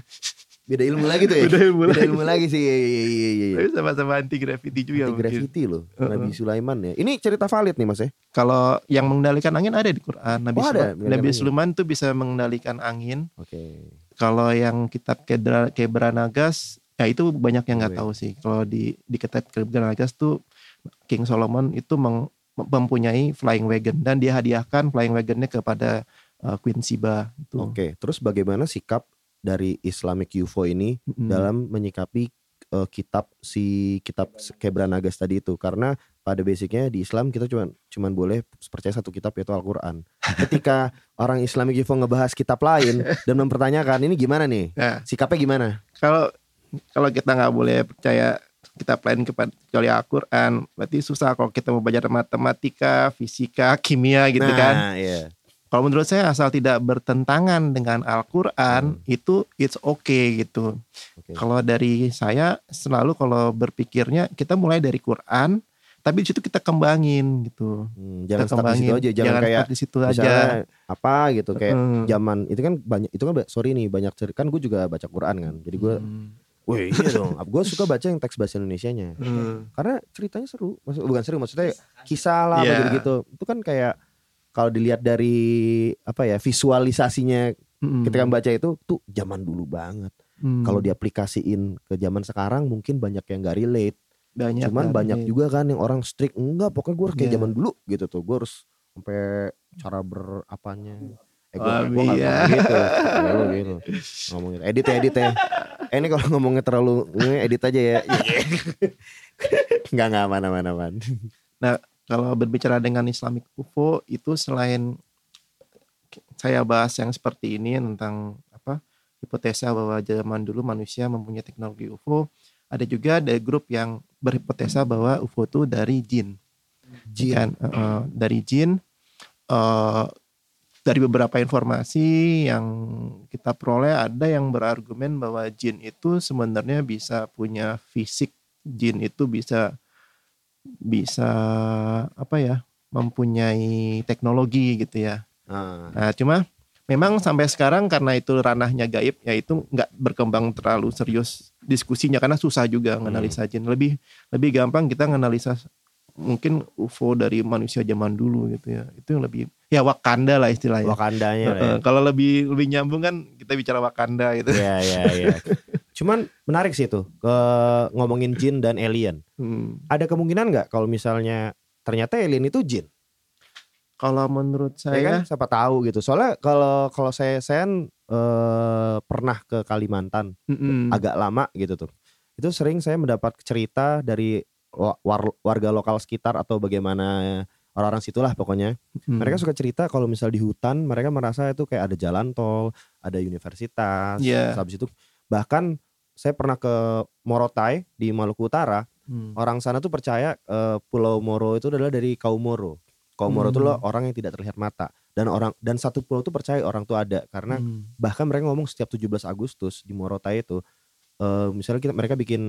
Beda ilmu lagi tuh ya. Beda ilmu Beda lagi. ilmu lagi sih. Iya iya iya iya. tapi sama-sama anti gravity juga Anti mungkin. gravity loh. Nabi Sulaiman ya. Ini cerita valid nih Mas ya. kalau yang mengendalikan angin ada di Quran Nabi, Oh, ada, Sula- mengendalikan Nabi. Sulaiman tuh bisa mengendalikan angin Oke. kalau yang kitab Kebranagas ya itu banyak yang nggak Oke. tahu sih kalau di di kitab Kebranagas tuh King Solomon itu meng- mempunyai flying wagon dan dia hadiahkan flying wagonnya kepada uh, Queen Siba itu Oke, terus bagaimana sikap dari Islamic UFO ini Mm-mm. dalam menyikapi eh, kitab si kitab Kebranagas tadi itu? Karena pada basicnya di Islam kita cuma cuman boleh percaya satu kitab yaitu Al-Qur'an. Ketika orang Islamic Info ngebahas kitab lain dan mempertanyakan ini gimana nih? Nah, Sikapnya gimana? kalau kalau kita nggak boleh percaya kitab lain kepada kecuali Al-Quran, berarti susah kalau kita mau belajar matematika, fisika, kimia gitu nah, kan. iya. Kalau menurut saya asal tidak bertentangan dengan Al-Quran Hmm. itu it's okay gitu. Oke. Kalau dari saya selalu kalau berpikirnya kita mulai dari Quran, tapi di situ kita kembangin gitu. Hmm, Kita jangan stuck di situ aja, jangan, kayak stuck di situ aja. apa gitu kayak Hmm. zaman itu kan banyak itu kan sorry nih banyak cerita kan gue juga baca Quran kan. Jadi gue Hmm. Wih iya dong. Gue suka baca yang teks bahasa Indonesianya. Hmm. Karena ceritanya seru. Maksud, bukan seru maksudnya kisah lah Iya. gitu. Itu kan kayak kalau dilihat dari apa ya visualisasinya Hmm. ketika baca itu tuh zaman dulu banget. Hmm. Kalau diaplikasiin ke zaman sekarang mungkin banyak yang gak relate. banyak Cuman kan, banyak iya. juga kan yang orang strict enggak pokoknya gue harus kayak Iya. zaman dulu gitu tuh. Gue harus sampai cara berapanya. Eh Oh, gue gak iya. gitu. Ya, gitu. Ngomong gitu. Edit ya edit ya. Eh, ini kalau ngomongnya terlalu ini edit aja ya. Enggak enggak aman aman aman. kalau berbicara dengan Islamic UFO itu selain saya bahas yang seperti ini tentang apa hipotesa bahwa zaman dulu manusia mempunyai teknologi UFO, ada juga ada grup yang berhipotesa bahwa UFO itu dari jin, Jin. Eh, dari jin. eh, dari beberapa informasi yang kita peroleh ada yang berargumen bahwa jin itu sebenarnya bisa punya fisik jin itu bisa bisa apa ya mempunyai teknologi gitu ya. Nah, Nah cuma memang sampai sekarang karena itu ranahnya gaib ya itu nggak berkembang terlalu serius diskusinya karena susah juga nganalisa jin. Lebih lebih gampang kita nganalisa mungkin UFO dari manusia zaman dulu gitu ya. Itu yang lebih ya Wakanda lah istilahnya. Wakandanya lah ya. Kalau lebih lebih nyambung kan kita bicara Wakanda gitu. Iya iya iya. Cuman menarik sih itu ke ngomongin jin dan alien. Hmm. Ada kemungkinan nggak kalau misalnya ternyata alien itu jin? Kalau menurut Ya kan saya siapa tahu gitu. Soalnya kalau kalau saya saya kan, eh, pernah ke Kalimantan agak lama gitu tuh. Itu sering saya mendapat cerita dari war- warga lokal sekitar atau bagaimana orang-orang situlah pokoknya. Mm. Mereka suka cerita kalau misal di hutan mereka merasa itu kayak ada jalan tol, ada universitas. Iya. Habis itu bahkan saya pernah ke Morotai di Maluku Utara. Hmm. Orang sana tuh percaya eh, Pulau Moro itu adalah dari kaum Moro. Kaum Moro itu Hmm. loh orang yang tidak terlihat mata dan orang dan satu pulau tuh percaya orang tuh ada karena Hmm. bahkan mereka ngomong setiap 17 Agustus di Morotai itu eh, misalnya kita mereka bikin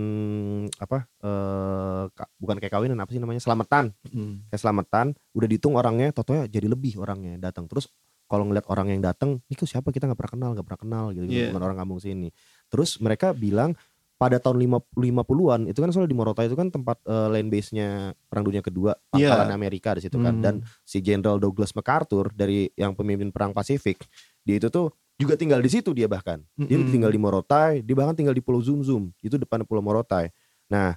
apa eh, ka- bukan kayak kawinan apa sih namanya selamatan Hmm. kayak selamatan udah dihitung orangnya totonya jadi lebih orangnya datang terus kalau ngeliat orang yang datang ini kok siapa kita nggak pernah kenal nggak pernah kenal gitu Iya. bukan orang kampung sini terus mereka bilang pada tahun 5 50-an itu kan soalnya di Morotai itu kan tempat eh, land base-nya Perang Dunia Kedua Iya. pangkalan Amerika di situ kan Hmm. dan si Jenderal Douglas MacArthur dari yang pemimpin perang Pasifik dia itu tuh juga tinggal di situ dia bahkan dia Mm-mm. tinggal di Morotai dia bahkan tinggal di Pulau Zum Zum itu depan Pulau Morotai nah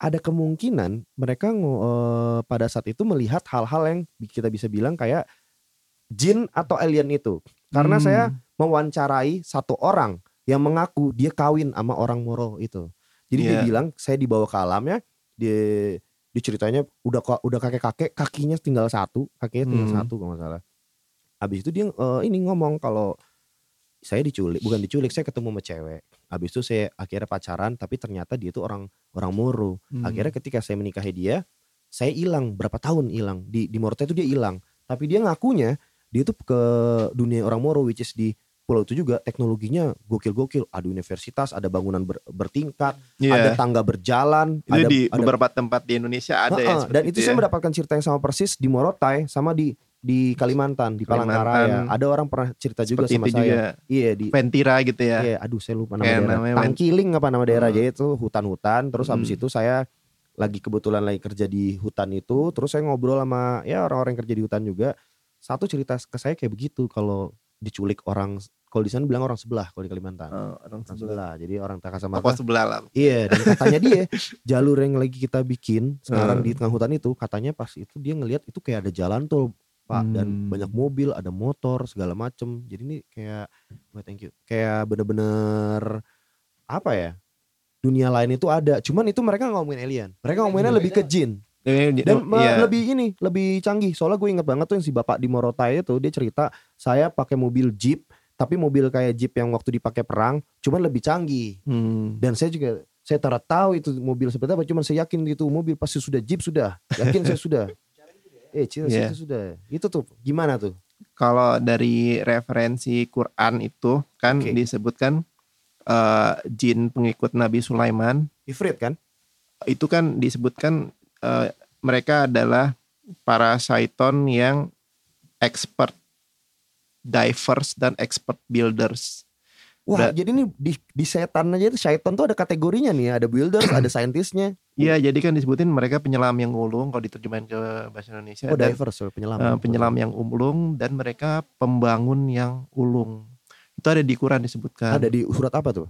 ada kemungkinan mereka eh, pada saat itu melihat hal-hal yang kita bisa bilang kayak jin atau alien itu karena Hmm. saya mewawancarai satu orang yang mengaku dia kawin sama orang Moro itu jadi dia Iya. bilang saya dibawa ke alamnya dia diceritanya udah udah kakek kakek kakinya tinggal satu kakinya tinggal Hmm. satu kalau nggak salah habis itu dia eh, ini ngomong kalau saya diculik bukan diculik saya ketemu sama cewek habis itu saya akhirnya pacaran tapi ternyata dia itu orang orang Moro Hmm. akhirnya ketika saya menikahi dia saya hilang berapa tahun hilang di di Morotai itu dia hilang tapi dia ngakunya dia tuh ke dunia orang Moro which is di pulau itu juga teknologinya gokil-gokil ada universitas ada bangunan ber- bertingkat Iya. ada tangga berjalan itu ada, di ada beberapa tempat di Indonesia ada ya Heeh, seperti dan itu, saya ya. mendapatkan cerita yang sama persis di Morotai sama di di Kalimantan di Palangkaraya ada orang pernah cerita juga seperti sama itu saya juga iya di Ventira gitu ya Iya, aduh saya lupa nama Kayak daerah. namanya Tangkiling apa nama daerah Hmm. jadi itu hutan-hutan. Terus habis Hmm. itu saya lagi kebetulan lagi kerja di hutan itu, terus saya ngobrol sama ya orang-orang yang kerja di hutan juga. Satu cerita ke saya kayak begitu kalau diculik orang kalau di sana bilang orang sebelah kalau di Kalimantan. Oh, orang Orang sebelah sebelah. Jadi orang tak sama sebelah lah Iya, dan katanya dia jalur yang lagi kita bikin sekarang Hmm. di tengah hutan itu katanya pas itu dia ngelihat itu kayak ada jalan tol Pak dan Hmm. banyak mobil, ada motor segala macem. Jadi ini kayak wah thank you. Kayak bener-bener apa ya? Dunia lain itu ada. Cuman itu mereka ngomongin alien. Mereka ngomonginnya lebih ke jin. Eh, Dan iya. lebih ini, lebih canggih. Soalnya gue inget banget tuh yang si bapak di Morotai itu dia cerita saya pakai mobil Jeep, tapi mobil kayak Jeep yang waktu dipakai perang, cuman lebih canggih. Hmm. Dan saya juga saya tahu itu mobil seperti apa, cuman saya yakin itu mobil pasti sudah Jeep sudah. Yakin saya sudah. Eh, Cina Iya. itu sudah. Itu tuh gimana tuh? Kalau dari referensi Quran itu kan Oke. disebutkan eh, jin pengikut Nabi Sulaiman Ifrit kan? itu kan disebutkan eh, mereka adalah para syaiton yang expert divers dan expert builders. Wah, Ber- jadi ini di, di setan aja itu syaitan tuh ada kategorinya nih, ada builders, ada saintisnya. Iya, jadi kan disebutin mereka penyelam yang ulung kalau diterjemahin ke bahasa Indonesia Oh, dan divers, penyelam. eh, penyelam yang ulung dan mereka pembangun yang ulung. Itu ada di Quran disebutkan. Ada di surat apa tuh?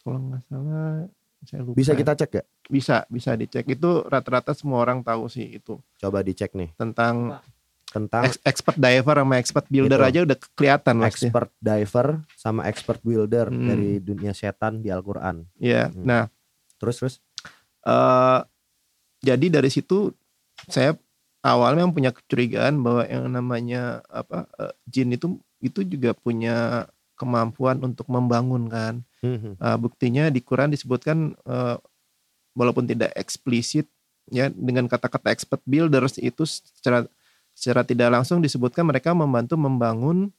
Kalau nggak salah saya lupa. Bisa kita cek gak? bisa bisa dicek itu rata-rata semua orang tahu sih itu Coba dicek nih tentang tentang ex- expert diver sama expert builder Gitu. aja udah kelihatan expert diver sama expert builder Hmm. dari dunia setan di Al-Qur'an. Iya. Hmm. Nah, Terus terus eh jadi dari situ saya awalnya punya kecurigaan bahwa yang namanya apa eh, jin itu itu juga punya kemampuan untuk membangun kan. Hmm, Eh, buktinya di Quran disebutkan eh, walaupun tidak eksplisit ya dengan kata-kata expert builders itu secara secara tidak langsung disebutkan mereka membantu membangun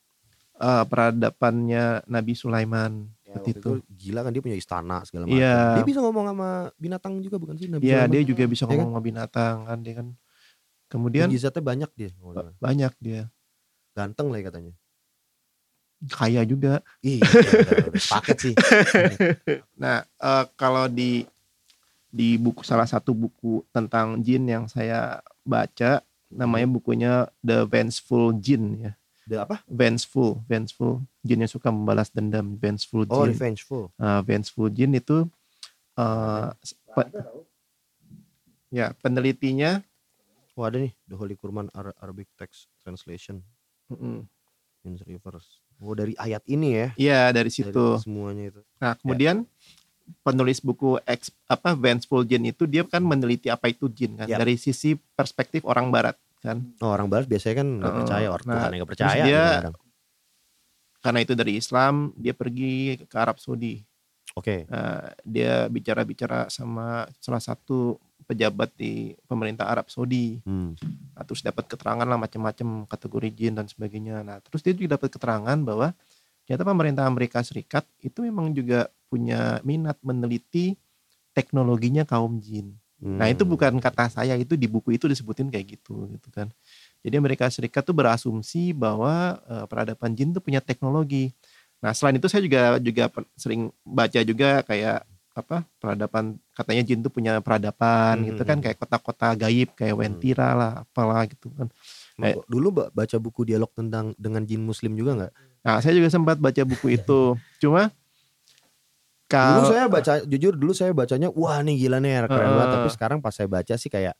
eh, peradabannya Nabi Sulaiman Ya, seperti itu. gila kan dia punya istana segala macam. Iya. Dia bisa ngomong sama binatang juga bukan sih Nabi Iya Sulaiman? dia juga bisa Ya kan? ngomong sama binatang kan dia kan. Kemudian Mujizatnya banyak dia. ba- banyak dia Ganteng lah ya katanya. kaya juga. Udah- udah paket sih. Nah eh, kalau di di buku salah satu buku tentang jin yang saya baca namanya bukunya The Vengeful Jin ya. Ada apa? vengeful, vengeful, jin yang suka membalas dendam, vengeful Oh, jin. revengeful. Uh, vengeful jin itu uh, pe- ya penelitinya Oh, ada nih The Holy Quran Ar- Arabic Text Translation mm, in reverse. Oh, dari ayat ini ya. ya dari Dari situ. semuanya itu. Nah kemudian penulis buku ex, apa vengeful jin itu dia kan meneliti apa itu jin kan Yap. dari sisi perspektif orang Barat kan Oh, orang barat biasanya kan nggak Heeh. percaya, orang Nah, Tuhan yang percaya. dia- karena itu dari Islam dia pergi ke Arab Saudi Oke. Uh, dia bicara-bicara sama salah satu pejabat di pemerintah Arab Saudi Hmm. Nah, terus dapat keterangan lah macam-macam kategori jin dan sebagainya. Nah, terus dia juga dapat keterangan bahwa ternyata pemerintah Amerika Serikat itu memang juga punya minat meneliti teknologinya kaum jin. Nah, itu Hmm. bukan kata saya, itu di buku itu disebutin kayak gitu gitu kan. Jadi Amerika Serikat tuh berasumsi bahwa eh, peradaban jin tuh punya teknologi. Nah, selain itu saya juga juga sering baca juga kayak apa peradaban katanya jin tuh punya peradaban Hmm, gitu hmm, kan hmm. kayak kota-kota gaib kayak Hmm. Wentira lah apalah gitu kan. Kok Dulu ba- baca buku dialog tentang dengan jin muslim juga nggak? Nah, saya juga sempat baca buku itu. Cuma Dulu kalau saya baca, jujur dulu saya bacanya, wah nih gila nih keren banget. Tapi sekarang pas saya baca sih kayak,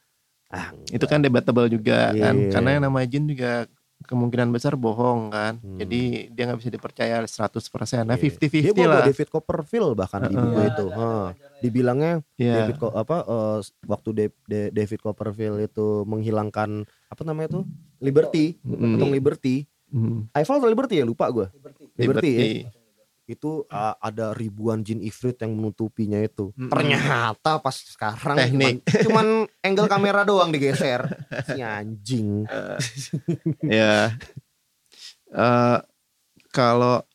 ah itu kan debatable juga kan Iya. karena yang namanya jin juga kemungkinan besar bohong kan. Hmm. Jadi dia nggak bisa dipercaya 100%. Nah, Iya. 50-50 dia bawa lah. David Copperfield bahkan di Heeh. buku itu. Heeh. Dibilangnya Iya. David apa eh, waktu Da- Da- David Copperfield itu menghilangkan apa namanya itu Liberty, Mm. patung Liberty. Hmm. Eiffel atau Liberty ya lupa gue. Liberty, ya. Liberty. Itu uh, ada ribuan jin ifrit yang menutupinya itu. Mm-mm. Ternyata pas sekarang Teknik. cuman, cuman angle kamera doang digeser. Si anjing. ya. Eh, kalau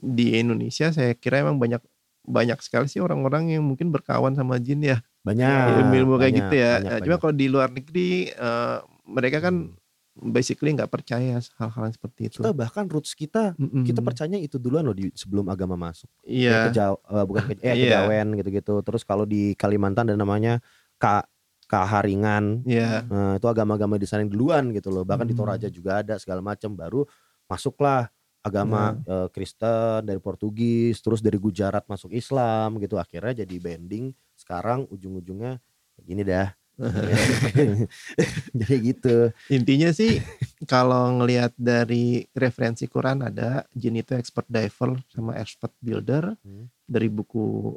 di Indonesia saya kira emang banyak banyak sekali sih orang-orang yang mungkin berkawan sama jin ya. Banyak. ilmu-ilmu kayak banyak, gitu ya. banyak, Cuma banyak. kalau di luar negeri eh, mereka kan basically nggak percaya hal-hal seperti itu. kita bahkan roots kita Mm-mm. kita percaya itu duluan loh di sebelum agama masuk. Iya. Kejaw, eh, bukan ke, eh, Iya. kejawen gitu-gitu. Terus kalau di Kalimantan ada namanya Ka Kaharingan. Iya. Nah, itu agama-agama di sana duluan gitu loh. Bahkan di Hmm. Toraja juga ada segala macam. Baru masuklah agama Iya. eh, Kristen dari Portugis, terus dari Gujarat masuk Islam gitu. Akhirnya jadi bending. Sekarang ujung-ujungnya gini dah. jadi gitu. Intinya sih kalau ngelihat dari referensi Quran ada jin itu expert diver sama expert builder Hmm. dari buku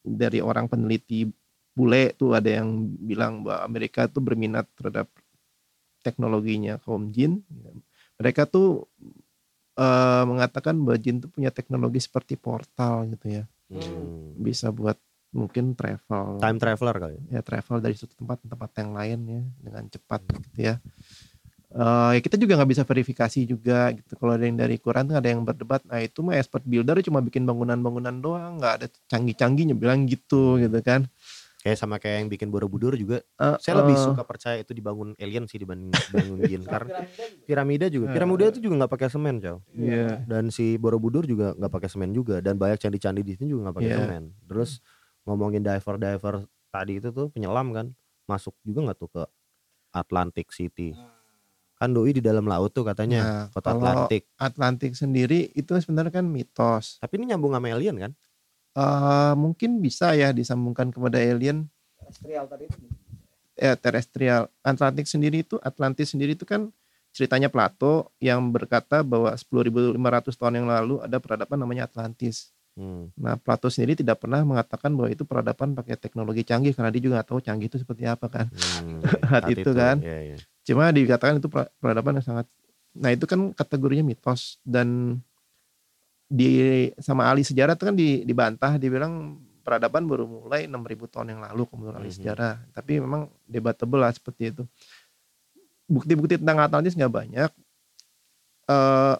dari orang peneliti bule tuh ada yang bilang bahwa Amerika tuh berminat terhadap teknologinya kaum jin. Mereka tuh eh, mengatakan bahwa jin tuh punya teknologi seperti portal gitu ya, Hmm. bisa buat mungkin travel, Time traveler kali. ya travel dari satu tempat ke tempat yang lain ya dengan cepat gitu ya. Eh, ya kita juga nggak bisa verifikasi juga gitu. Kalau ada yang dari Quran tuh ada yang berdebat, nah itu mah expert builder cuma bikin bangunan-bangunan doang, nggak ada canggih-canggihnya bilang gitu gitu kan. Kayak sama kayak yang bikin Borobudur juga. Eh, Saya lebih eh, suka percaya itu dibangun alien sih dibanding bangun jin. Karena piramida juga. Piramida itu juga nggak pakai semen, cow. Iya. Dan si Borobudur juga nggak pakai semen juga. Dan banyak candi-candi di sini juga nggak pakai Iya. semen. Terus ngomongin diver-diver tadi itu tuh penyelam kan, masuk juga nggak tuh ke Atlantic City? Kan doi di dalam laut tuh katanya, Nah, kota kalau Atlantik. Atlantik sendiri itu sebenarnya kan mitos. Tapi ini nyambung sama alien kan? Eh mungkin bisa ya disambungkan kepada alien ya terestrial. Atlantik sendiri itu Atlantis sendiri itu kan ceritanya Plato yang berkata bahwa 10.500 tahun yang lalu ada peradaban namanya Atlantis. Hmm. Nah, Plato sendiri tidak pernah mengatakan bahwa itu peradaban pakai teknologi canggih karena dia juga nggak tahu canggih itu seperti apa kan. Hmm. Saat itu kan. Iya, iya. Cuma dikatakan itu peradaban yang sangat Nah, itu kan kategorinya mitos dan di sama ahli sejarah itu kan di, dibantah dibilang peradaban baru mulai 6000 tahun yang lalu menurut ahli Mhm. sejarah. Tapi memang debatable lah seperti itu. Bukti-bukti tentang Atlantis nggak banyak. Eh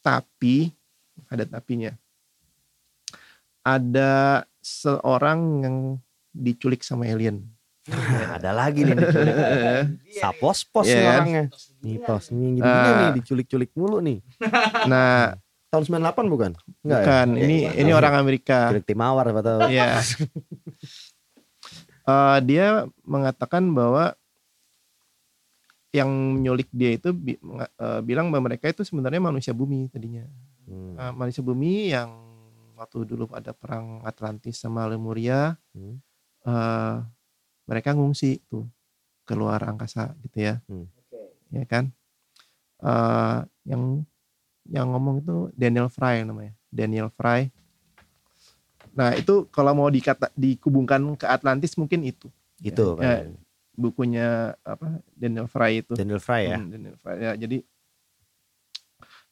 tapi ada tapinya. Ada seorang yang diculik sama alien. Ada lagi nih diculik. Sapos-pos nih Iya kan? orangnya. Mitos nih gini Ah. nih diculik-culik mulu nih. Nah, Tahun 98 bukan? Enggak bukan ya? ini ini orang Amerika. Culik Timawar apa tahu. Iya. Eh, dia mengatakan bahwa yang nyulik dia itu bi- eh, bilang bahwa mereka itu sebenarnya manusia bumi tadinya. Hmm. Eh, manusia bumi yang waktu dulu ada perang Atlantis sama Lemuria, Hmm. eh, mereka ngungsi tuh keluar angkasa gitu ya, Hmm. ya kan? Eh, yang yang ngomong itu Daniel Fry namanya, Daniel Fry. Nah itu kalau mau dikata dikubungkan ke Atlantis mungkin itu Itu Ya, kan. bukunya apa Daniel Fry itu. Daniel Fry ya. Hmm, Daniel Fry. Ya, jadi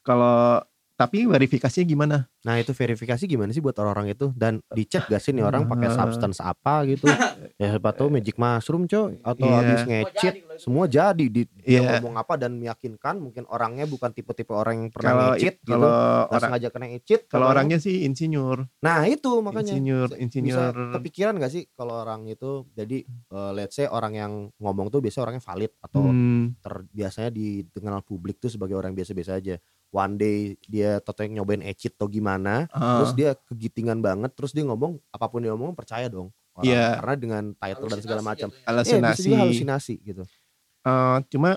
kalau tapi verifikasinya gimana? Nah itu verifikasi gimana sih buat orang-orang itu dan dicek gak sih nih orang pakai Eh. substance apa gitu? ya siapa tahu magic mushroom coy atau Iya. habis ngecit semua jadi di dia Iya. ngomong apa dan meyakinkan mungkin orangnya bukan tipe-tipe orang yang pernah Kalau ngecit it- gitu. kalau orang sengaja kena ngecit kalau orangnya sih insinyur, Nah itu makanya insinyur, bisa insinyur. kepikiran gak sih kalau orang itu jadi eh, let's say orang yang ngomong tuh biasanya orangnya valid atau Hmm, ter, biasanya dikenal publik tuh sebagai orang biasa-biasa aja. One day dia toto yang nyobain ecit atau gimana, ah, terus dia kegitingan banget, terus dia ngomong apa pun dia ngomong percaya dong. Orang. Iya. Karena dengan title dan segala macam. Bisa halusinasi. juga halusinasi gitu. Eh, cuma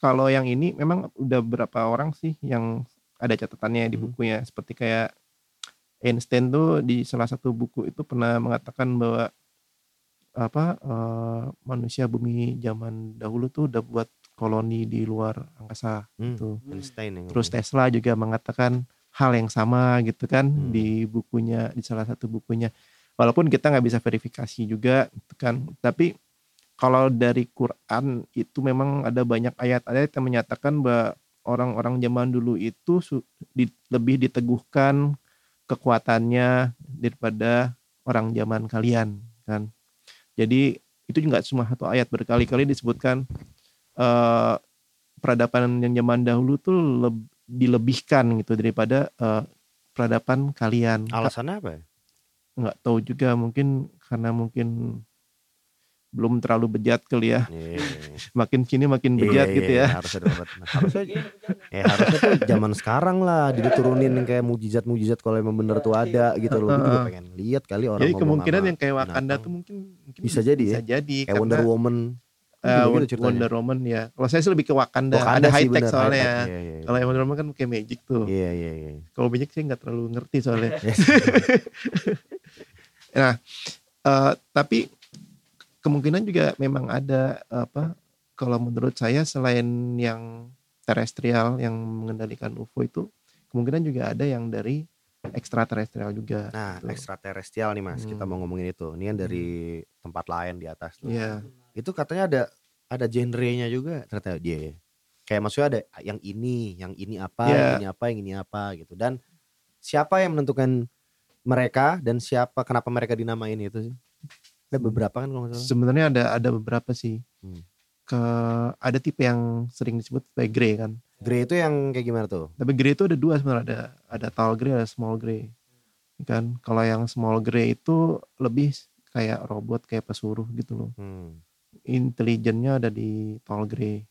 kalau yang ini memang udah berapa orang sih yang ada catatannya di Hmm. bukunya seperti kayak Einstein tuh di salah satu buku itu pernah mengatakan bahwa apa eh, manusia bumi zaman dahulu tuh udah buat koloni di luar angkasa Hmm. Einstein yang Terus. Tesla juga mengatakan hal yang sama gitu kan Hmm. di bukunya di salah satu bukunya. Walaupun kita nggak bisa verifikasi juga gitu kan. Tapi kalau dari Quran itu memang ada banyak ayat-ayat yang menyatakan bahwa orang-orang zaman dulu itu di- lebih diteguhkan kekuatannya daripada orang zaman kalian kan. Jadi itu juga cuma satu ayat berkali-kali disebutkan eh, peradaban yang zaman dahulu tuh leb- dilebihkan gitu daripada eh, peradaban kalian. Alasannya apa ya? Nggak tahu juga mungkin karena mungkin belum terlalu bejat kali ya. Iya, Makin sini makin bejat iya, gitu iya, ya. Harusnya dapat. Nah, harusnya, eh, harusnya tuh zaman sekarang lah diturunin kayak mujizat-mujizat kalau emang bener tuh ada gitu loh. Gue juga pengen lihat kali orang Jadi kemungkinan yang kayak Wakanda tuh mungkin, mungkin Bisa jadi ya? Bisa jadi kayak Wonder Woman. Gitu-gitu Wonder. Woman ya. Kalau saya sih lebih ke Wakanda. Wakanda Ada high tech bener, soalnya. ya. Iya, iya, Kalau yang Wonder Woman kan kayak magic tuh. Iya iya iya. Kalau magic saya nggak terlalu ngerti soalnya. Nah, eh, tapi kemungkinan juga memang ada apa? Kalau menurut saya selain yang terestrial yang mengendalikan UFO itu, kemungkinan juga ada yang dari ekstraterestrial juga. Nah, Gitu. ekstraterestrial nih Mas, kita Hmm. mau ngomongin itu. Ini kan dari tempat lain di atas tuh. Iya. Itu katanya ada ada genrenya juga ternyata dia. ya. Kayak maksudnya ada yang ini, yang ini apa, Iya. yang ini apa, yang ini apa gitu. Dan siapa yang menentukan mereka dan siapa kenapa mereka dinamain itu sih? Ada beberapa kan kalau. Sebenarnya ada ada beberapa sih. Hmm. Ke ada tipe yang sering disebut sebagai grey kan. Grey itu yang kayak gimana tuh? Tapi grey itu ada dua sebenarnya ada ada tall grey ada small grey. Kan kalau yang small grey itu lebih kayak robot kayak pesuruh gitu loh. Hmm. Intelijennya ada di tall grey.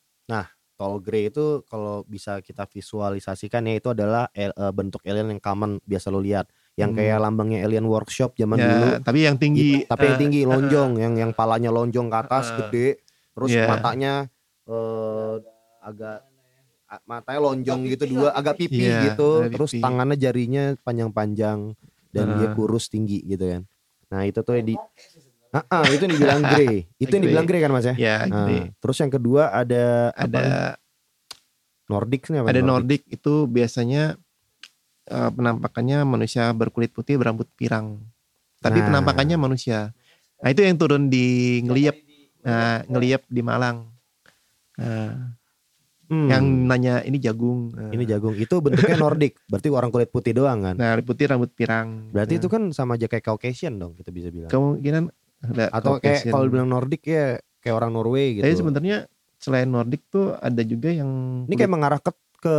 Tall grey itu kalau bisa kita visualisasikan ya itu adalah el- eh, bentuk alien yang common biasa lo lihat. Yang Hmm. kayak lambangnya alien workshop zaman ya, dulu. tapi yang tinggi. Gitu. tapi yang eh, tinggi eh, lonjong, yang yang palanya lonjong ke atas eh, gede, terus Iya. matanya eh agak matanya lonjong gitu dua agak pipi Iya, gitu, agak terus pipi. tangannya jarinya panjang-panjang dan dia Eh. kurus tinggi gitu kan. Nah itu tuh yang di Ah, ah, itu yang dibilang grey. Itu yang dibilang grey kan mas ya? Ya, Nah, grey. terus yang kedua ada apa? ada Nordic nih apa? ada Nordic itu biasanya eh, penampakannya manusia berkulit putih berambut pirang. Tapi Nah. penampakannya manusia. Nah, itu yang turun di ngeliep. Nah, ngeliep di Malang. Nah, Hmm, yang nanya ini jagung. Nah, ini jagung. Itu bentuknya Nordic, berarti orang kulit putih doang kan? Nah, putih rambut pirang. Berarti Nah, itu kan sama aja kayak Caucasian dong kita bisa bilang. kemungkinan ada Atau kayak Caucasian. kalau bilang Nordic ya kayak orang Norway gitu. Tapi sebenarnya selain Nordic tuh ada juga yang Ini kayak mengarah ke ke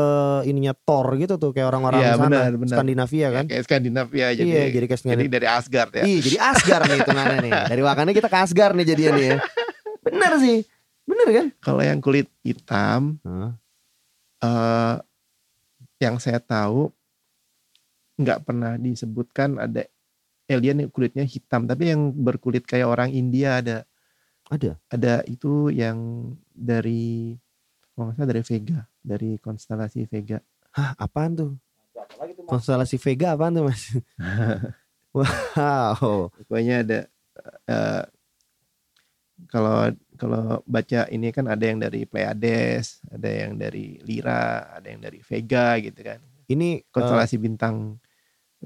ininya Thor gitu tuh kayak orang-orang Iya, sana benar, benar. Skandinavia kan. kayak Skandinavia jadi iya, jadi kayak jadi dari Asgard ya. Iya, jadi Asgard nih hitungannya nih. Dari Wakanda kita ke Asgard nih jadinya nih ya. Bener sih. Bener kan? Kalau yang kulit hitam eh yang saya tahu nggak pernah disebutkan ada alien yang kulitnya hitam, tapi yang berkulit kayak orang India ada Ada. ada itu yang dari kalau nggak salah dari Vega, dari konstelasi Vega. Hah, apaan tuh? Konstelasi Vega apaan tuh, Mas? wow. Pokoknya ada eh, kalau kalau baca ini kan ada yang dari Pleiades, ada yang dari Lyra, ada yang dari Vega gitu kan. Ini eh, Konstelasi bintang.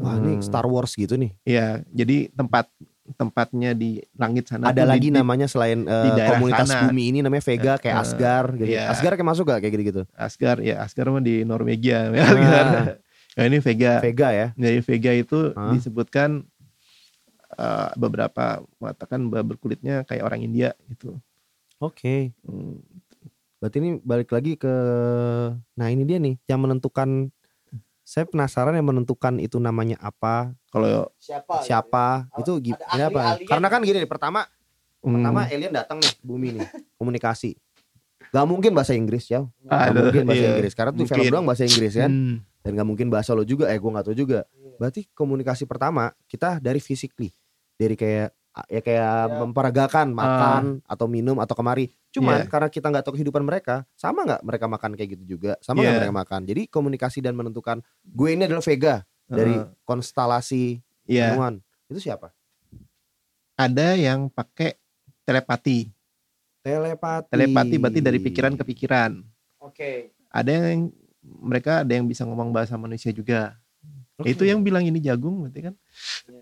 Wah, ini Hmm, Star Wars gitu nih. Iya, jadi tempat tempatnya di langit sana. Ada lagi di, namanya selain eh, di daerah komunitas sana. bumi ini namanya Vega kayak Eh, Asgard gitu. iya. Asgard kayak masuk gak kayak gitu-gitu? Asgard ya, Asgard mah di Norwegia. Ah. nah, ini Vega. Vega ya. Dari Vega itu Hah? disebutkan eh, beberapa mengatakan berkulitnya kayak orang India gitu. Oke. Hmm, Berarti ini balik lagi ke Nah ini dia nih yang menentukan Saya penasaran yang menentukan itu namanya apa. Kalau Siapa? Siapa Itu Ada gimana apa ahli-ahlinya. Karena kan gini nih Pertama hmm, Pertama alien datang nih Bumi nih Komunikasi. Gak mungkin bahasa Inggris ya. Gak ada- mungkin bahasa iya, Inggris Karena tuh film mungkin. doang bahasa Inggris kan? Hmm, Dan gak mungkin bahasa lo juga Eh gue gak tahu juga. Berarti komunikasi pertama Kita dari physically Dari kayak ya kayak memperagakan makan atau minum atau kemari. Cuman Iya. karena kita nggak tahu kehidupan mereka, sama nggak mereka makan kayak gitu juga, sama nggak Iya. mereka makan. Jadi komunikasi dan menentukan gue ini adalah Vega dari eh, konstelasi ya ilmuwan. Itu siapa? ada yang pakai telepati. Telepati. Telepati berarti dari pikiran ke pikiran. Oke. Ada yang mereka ada yang bisa ngomong bahasa manusia juga. Oke. Itu yang bilang ini jagung berarti kan?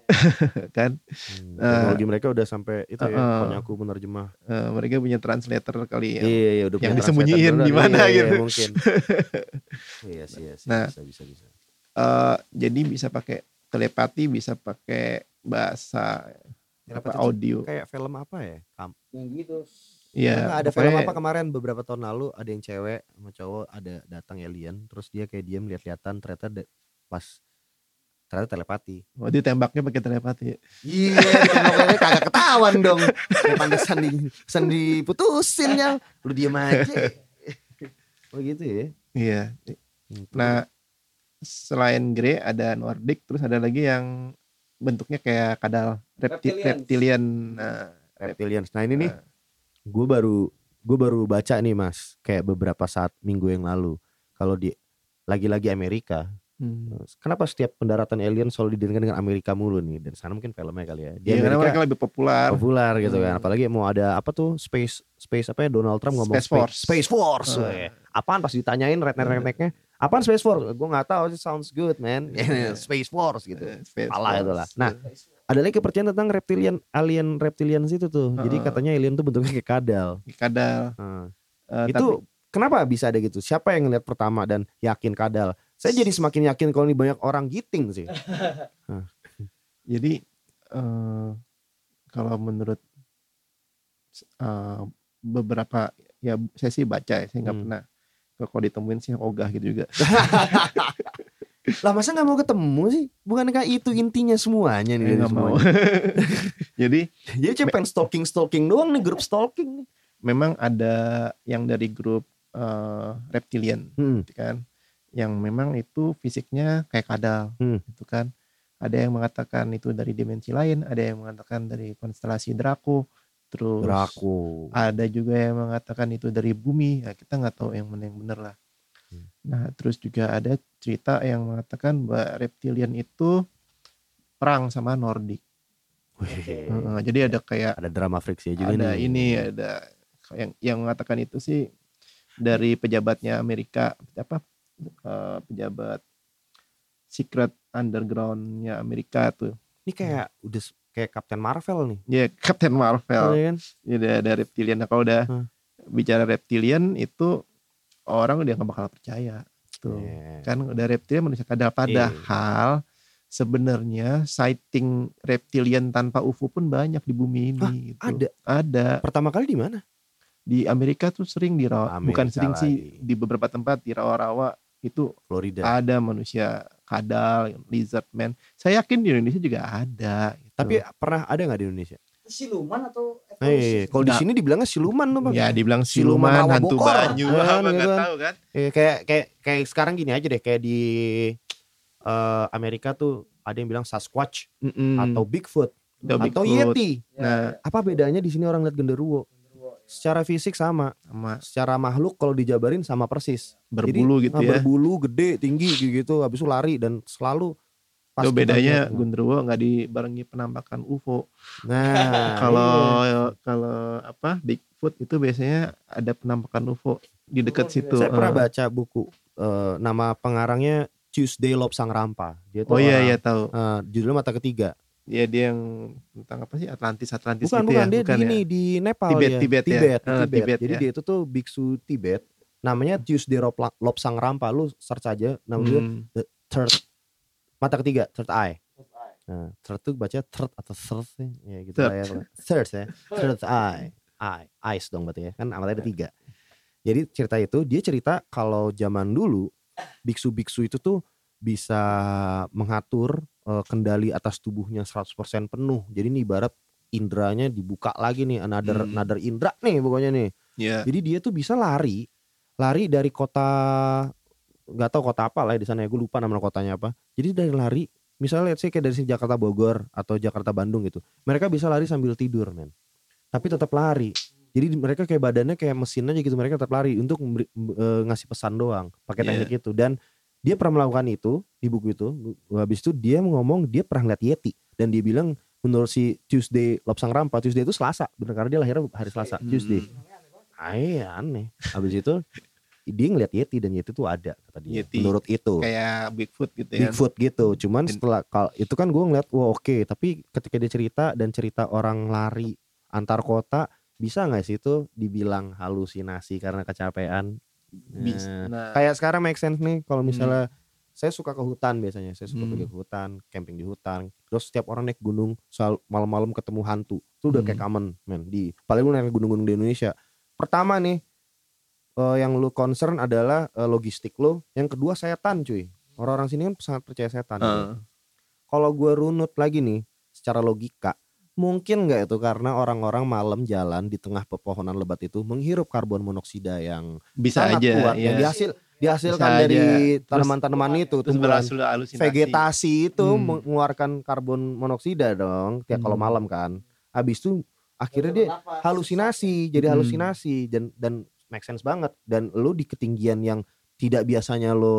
kan Hmm, teknologi mereka udah sampai itu ya, Eh, eh. konyaku penerjemah. Eh, mereka punya translator kali ya. Iya, iya, udah Yang punya disembunyiin di mana Iya, iya, gitu. mungkin. iya sih, iya sih, Nah. bisa, bisa, bisa. Eh, jadi bisa pakai telepati, bisa pakai bahasa apa, audio. Kayak film apa ya? Kam Yang gitu. Iya. Enggak, ada pokoknya- film apa kemarin beberapa tahun lalu ada yang cewek sama cowok ada datang alien terus dia kayak diam lihat-lihatan ternyata de- pas ternyata telepati. Oh, ditembaknya pakai telepati. Iya, ditembaknya kagak ketahuan dong. Ya pantesan di pantesan diputusin ya. Lu diem aja. Oh gitu ya. Iya. Gitu. Nah, selain grey ada Nordic, terus ada lagi yang bentuknya kayak kadal repti- reptilian. Nah, reptilians. Nah ini nih, Nah. gue baru gue baru baca nih mas, kayak beberapa saat minggu yang lalu, kalau di lagi-lagi Amerika Hmm. Kenapa setiap pendaratan alien selalu didirikan dengan Amerika mulu nih? Dan sana mungkin filmnya kali ya. Di Iya, karena mereka lebih populer. populer gitu kan. Hmm. Apalagi mau ada apa tuh space space apa ya Donald Trump ngomong Space Force. Space Force. Hmm. Apaan pas ditanyain redneck-rednecknya? Apaan Space Force? Gue nggak tahu. It sounds good man. space Force gitu. Eh, Space itu lah. Nah, Ada lagi kepercayaan tentang reptilian alien reptilian itu tuh. Jadi Heeh. katanya alien tuh bentuknya kayak kadal. kadal. Nah, Eh, itu kenapa bisa ada gitu? Siapa yang ngeliat pertama dan yakin kadal? Saya jadi semakin yakin kalau ini banyak orang giting sih. Jadi eh kalau menurut eh, beberapa ya saya sih baca ya, saya nggak Hmm. pernah kalau ditemuin sih ogah gitu juga. lah masa nggak mau ketemu sih? Bukankah itu intinya semuanya nih? Nggak mau. semuanya? Jadi Jadi cuma pengen stalking stalking doang nih grup stalking. nih. memang ada yang dari grup eh, reptilian Hmm. kan, yang memang itu fisiknya kayak kadal, Hmm. gitu kan. Ada yang mengatakan itu dari dimensi lain, ada yang mengatakan dari konstelasi Draco, terus Draco. ada juga yang mengatakan itu dari bumi ya kita nggak tahu yang mana yang benar lah Hmm. nah terus juga ada cerita yang mengatakan bahwa reptilian itu perang sama Nordik Wih, Heeh, jadi ada kayak ada drama friksi juga ada nih. ini ada yang yang mengatakan itu sih dari pejabatnya Amerika apa eh, pejabat secret undergroundnya Amerika tuh Ini kayak udah s- kayak Captain Marvel nih. ya Captain Marvel Iya kan? Ini ada, reptilian. Nah, kalau udah Hmm. bicara reptilian itu orang udah nggak bakal percaya. Tuh. Iya. Kan udah reptilian manusia kadal. Padahal sebenarnya sighting reptilian tanpa UFO pun banyak di bumi ini. Hah, gitu. ada? Ada. Pertama kali di mana? Di Amerika tuh sering di rawa, bukan sering sih lagi. di beberapa tempat di rawa-rawa itu Florida. ada manusia kadal, lizard man. Saya yakin di Indonesia juga ada. gitu. Tapi pernah ada nggak di Indonesia? siluman atau Eh, kalau di sini dibilangnya siluman tuh bang. ya dibilang Siluman siluman, hantu bokor. banyu, Kan, apa gitu nggak kan. tahu kan? Eh, kayak kayak kayak sekarang gini aja deh kayak di eh, Amerika tuh ada yang bilang Sasquatch Mm-mm. atau Bigfoot Ada atau Bigfoot. Yeti. Nah, Apa bedanya di sini orang lihat genderuwo? Secara fisik sama, sama secara makhluk kalau dijabarin sama persis. berbulu Jadi, gitu ah, ya. Berbulu gede, tinggi gitu, habis itu lari dan selalu pas Itu kita bedanya Gundurwo nggak dibarengi penampakan UFO. Nah, kalau iya. kalau apa Bigfoot itu biasanya ada penampakan UFO di dekat situ. saya pernah baca buku eh, nama pengarangnya Tuesday Lobsang Rampa. Dia tuh Oh iya orang, iya tahu. eh, judulnya Mata Ketiga. Ya dia yang tentang apa sih Atlantis Atlantis Bukan gitu bukan ya. dia Bukan di ya? ini di Nepal Tibet, dia. Tibet ya? Tibet, Eh, Tibet. Tibet, Jadi ya. dia itu tuh biksu Tibet. Namanya Tuesday Lop- Lobsang Rampa. Lu search aja nama dia Hmm. third mata ketiga, third eye. Nah, third tuh baca third atau third sih. Ya gitu lah ya. Third ya. Third eye. Eye. Eyes dong berarti ya. Kan matanya ada tiga. Jadi cerita itu dia cerita kalau zaman dulu biksu-biksu itu tuh bisa mengatur eh, kendali atas tubuhnya 100% penuh. Jadi ini ibarat indranya dibuka lagi nih another Hmm. another indra nih pokoknya nih. Ya. Jadi dia tuh bisa lari, lari dari kota nggak tahu kota apa lah ya di sana ya, gue lupa nama kotanya apa. Jadi dari lari, misalnya let's say kayak dari sini Jakarta Bogor atau Jakarta Bandung gitu, mereka bisa lari sambil tidur men. Tapi tetap lari. Jadi mereka kayak badannya kayak mesin aja gitu, mereka tetap lari untuk memberi- eh, ngasih pesan doang, pakai Iya. teknik itu. Dan dia pernah melakukan itu di buku itu. Habis itu dia ngomong dia pernah ngeliat Yeti dan dia bilang menurut si Tuesday Lobsang Rampa, Tuesday itu Selasa, bener karena dia lahirnya hari Selasa, Hmm. Tuesday. Ah, iya, aneh. Habis itu dia ngeliat Yeti dan Yeti itu ada kata dia. Yeti. Menurut itu. Kayak Bigfoot gitu ya. Bigfoot gitu. Cuman setelah kalau itu kan gue ngeliat wah oke, tapi ketika dia cerita dan cerita orang lari antar kota bisa nggak sih itu dibilang halusinasi karena kecapean? Bis- Nah, kayak sekarang make sense nih kalau Hmm. misalnya saya suka ke hutan biasanya, saya suka Hmm. pergi ke hutan, camping di hutan. Terus setiap orang naik gunung, soal malam-malam ketemu hantu, itu udah kayak Hmm. common men di paling lu naik gunung-gunung di Indonesia. Pertama nih eh, yang lu concern adalah eh, logistik lu, yang kedua setan cuy. Orang-orang sini kan sangat percaya setan. eh, Kalau gue runut lagi nih secara logika, mungkin nggak itu karena orang-orang malam jalan di tengah pepohonan lebat itu menghirup karbon monoksida yang bisa sangat aja kuat ya. yang dihasil dihasilkan Bisa dari tanaman-tanaman itu Terus tumbuhan vegetasi itu Hmm. mengeluarkan karbon monoksida dong tiap kalau Hmm. malam kan habis itu akhirnya dia halusinasi jadi Hmm. halusinasi dan dan make sense banget dan lu di ketinggian yang tidak biasanya lo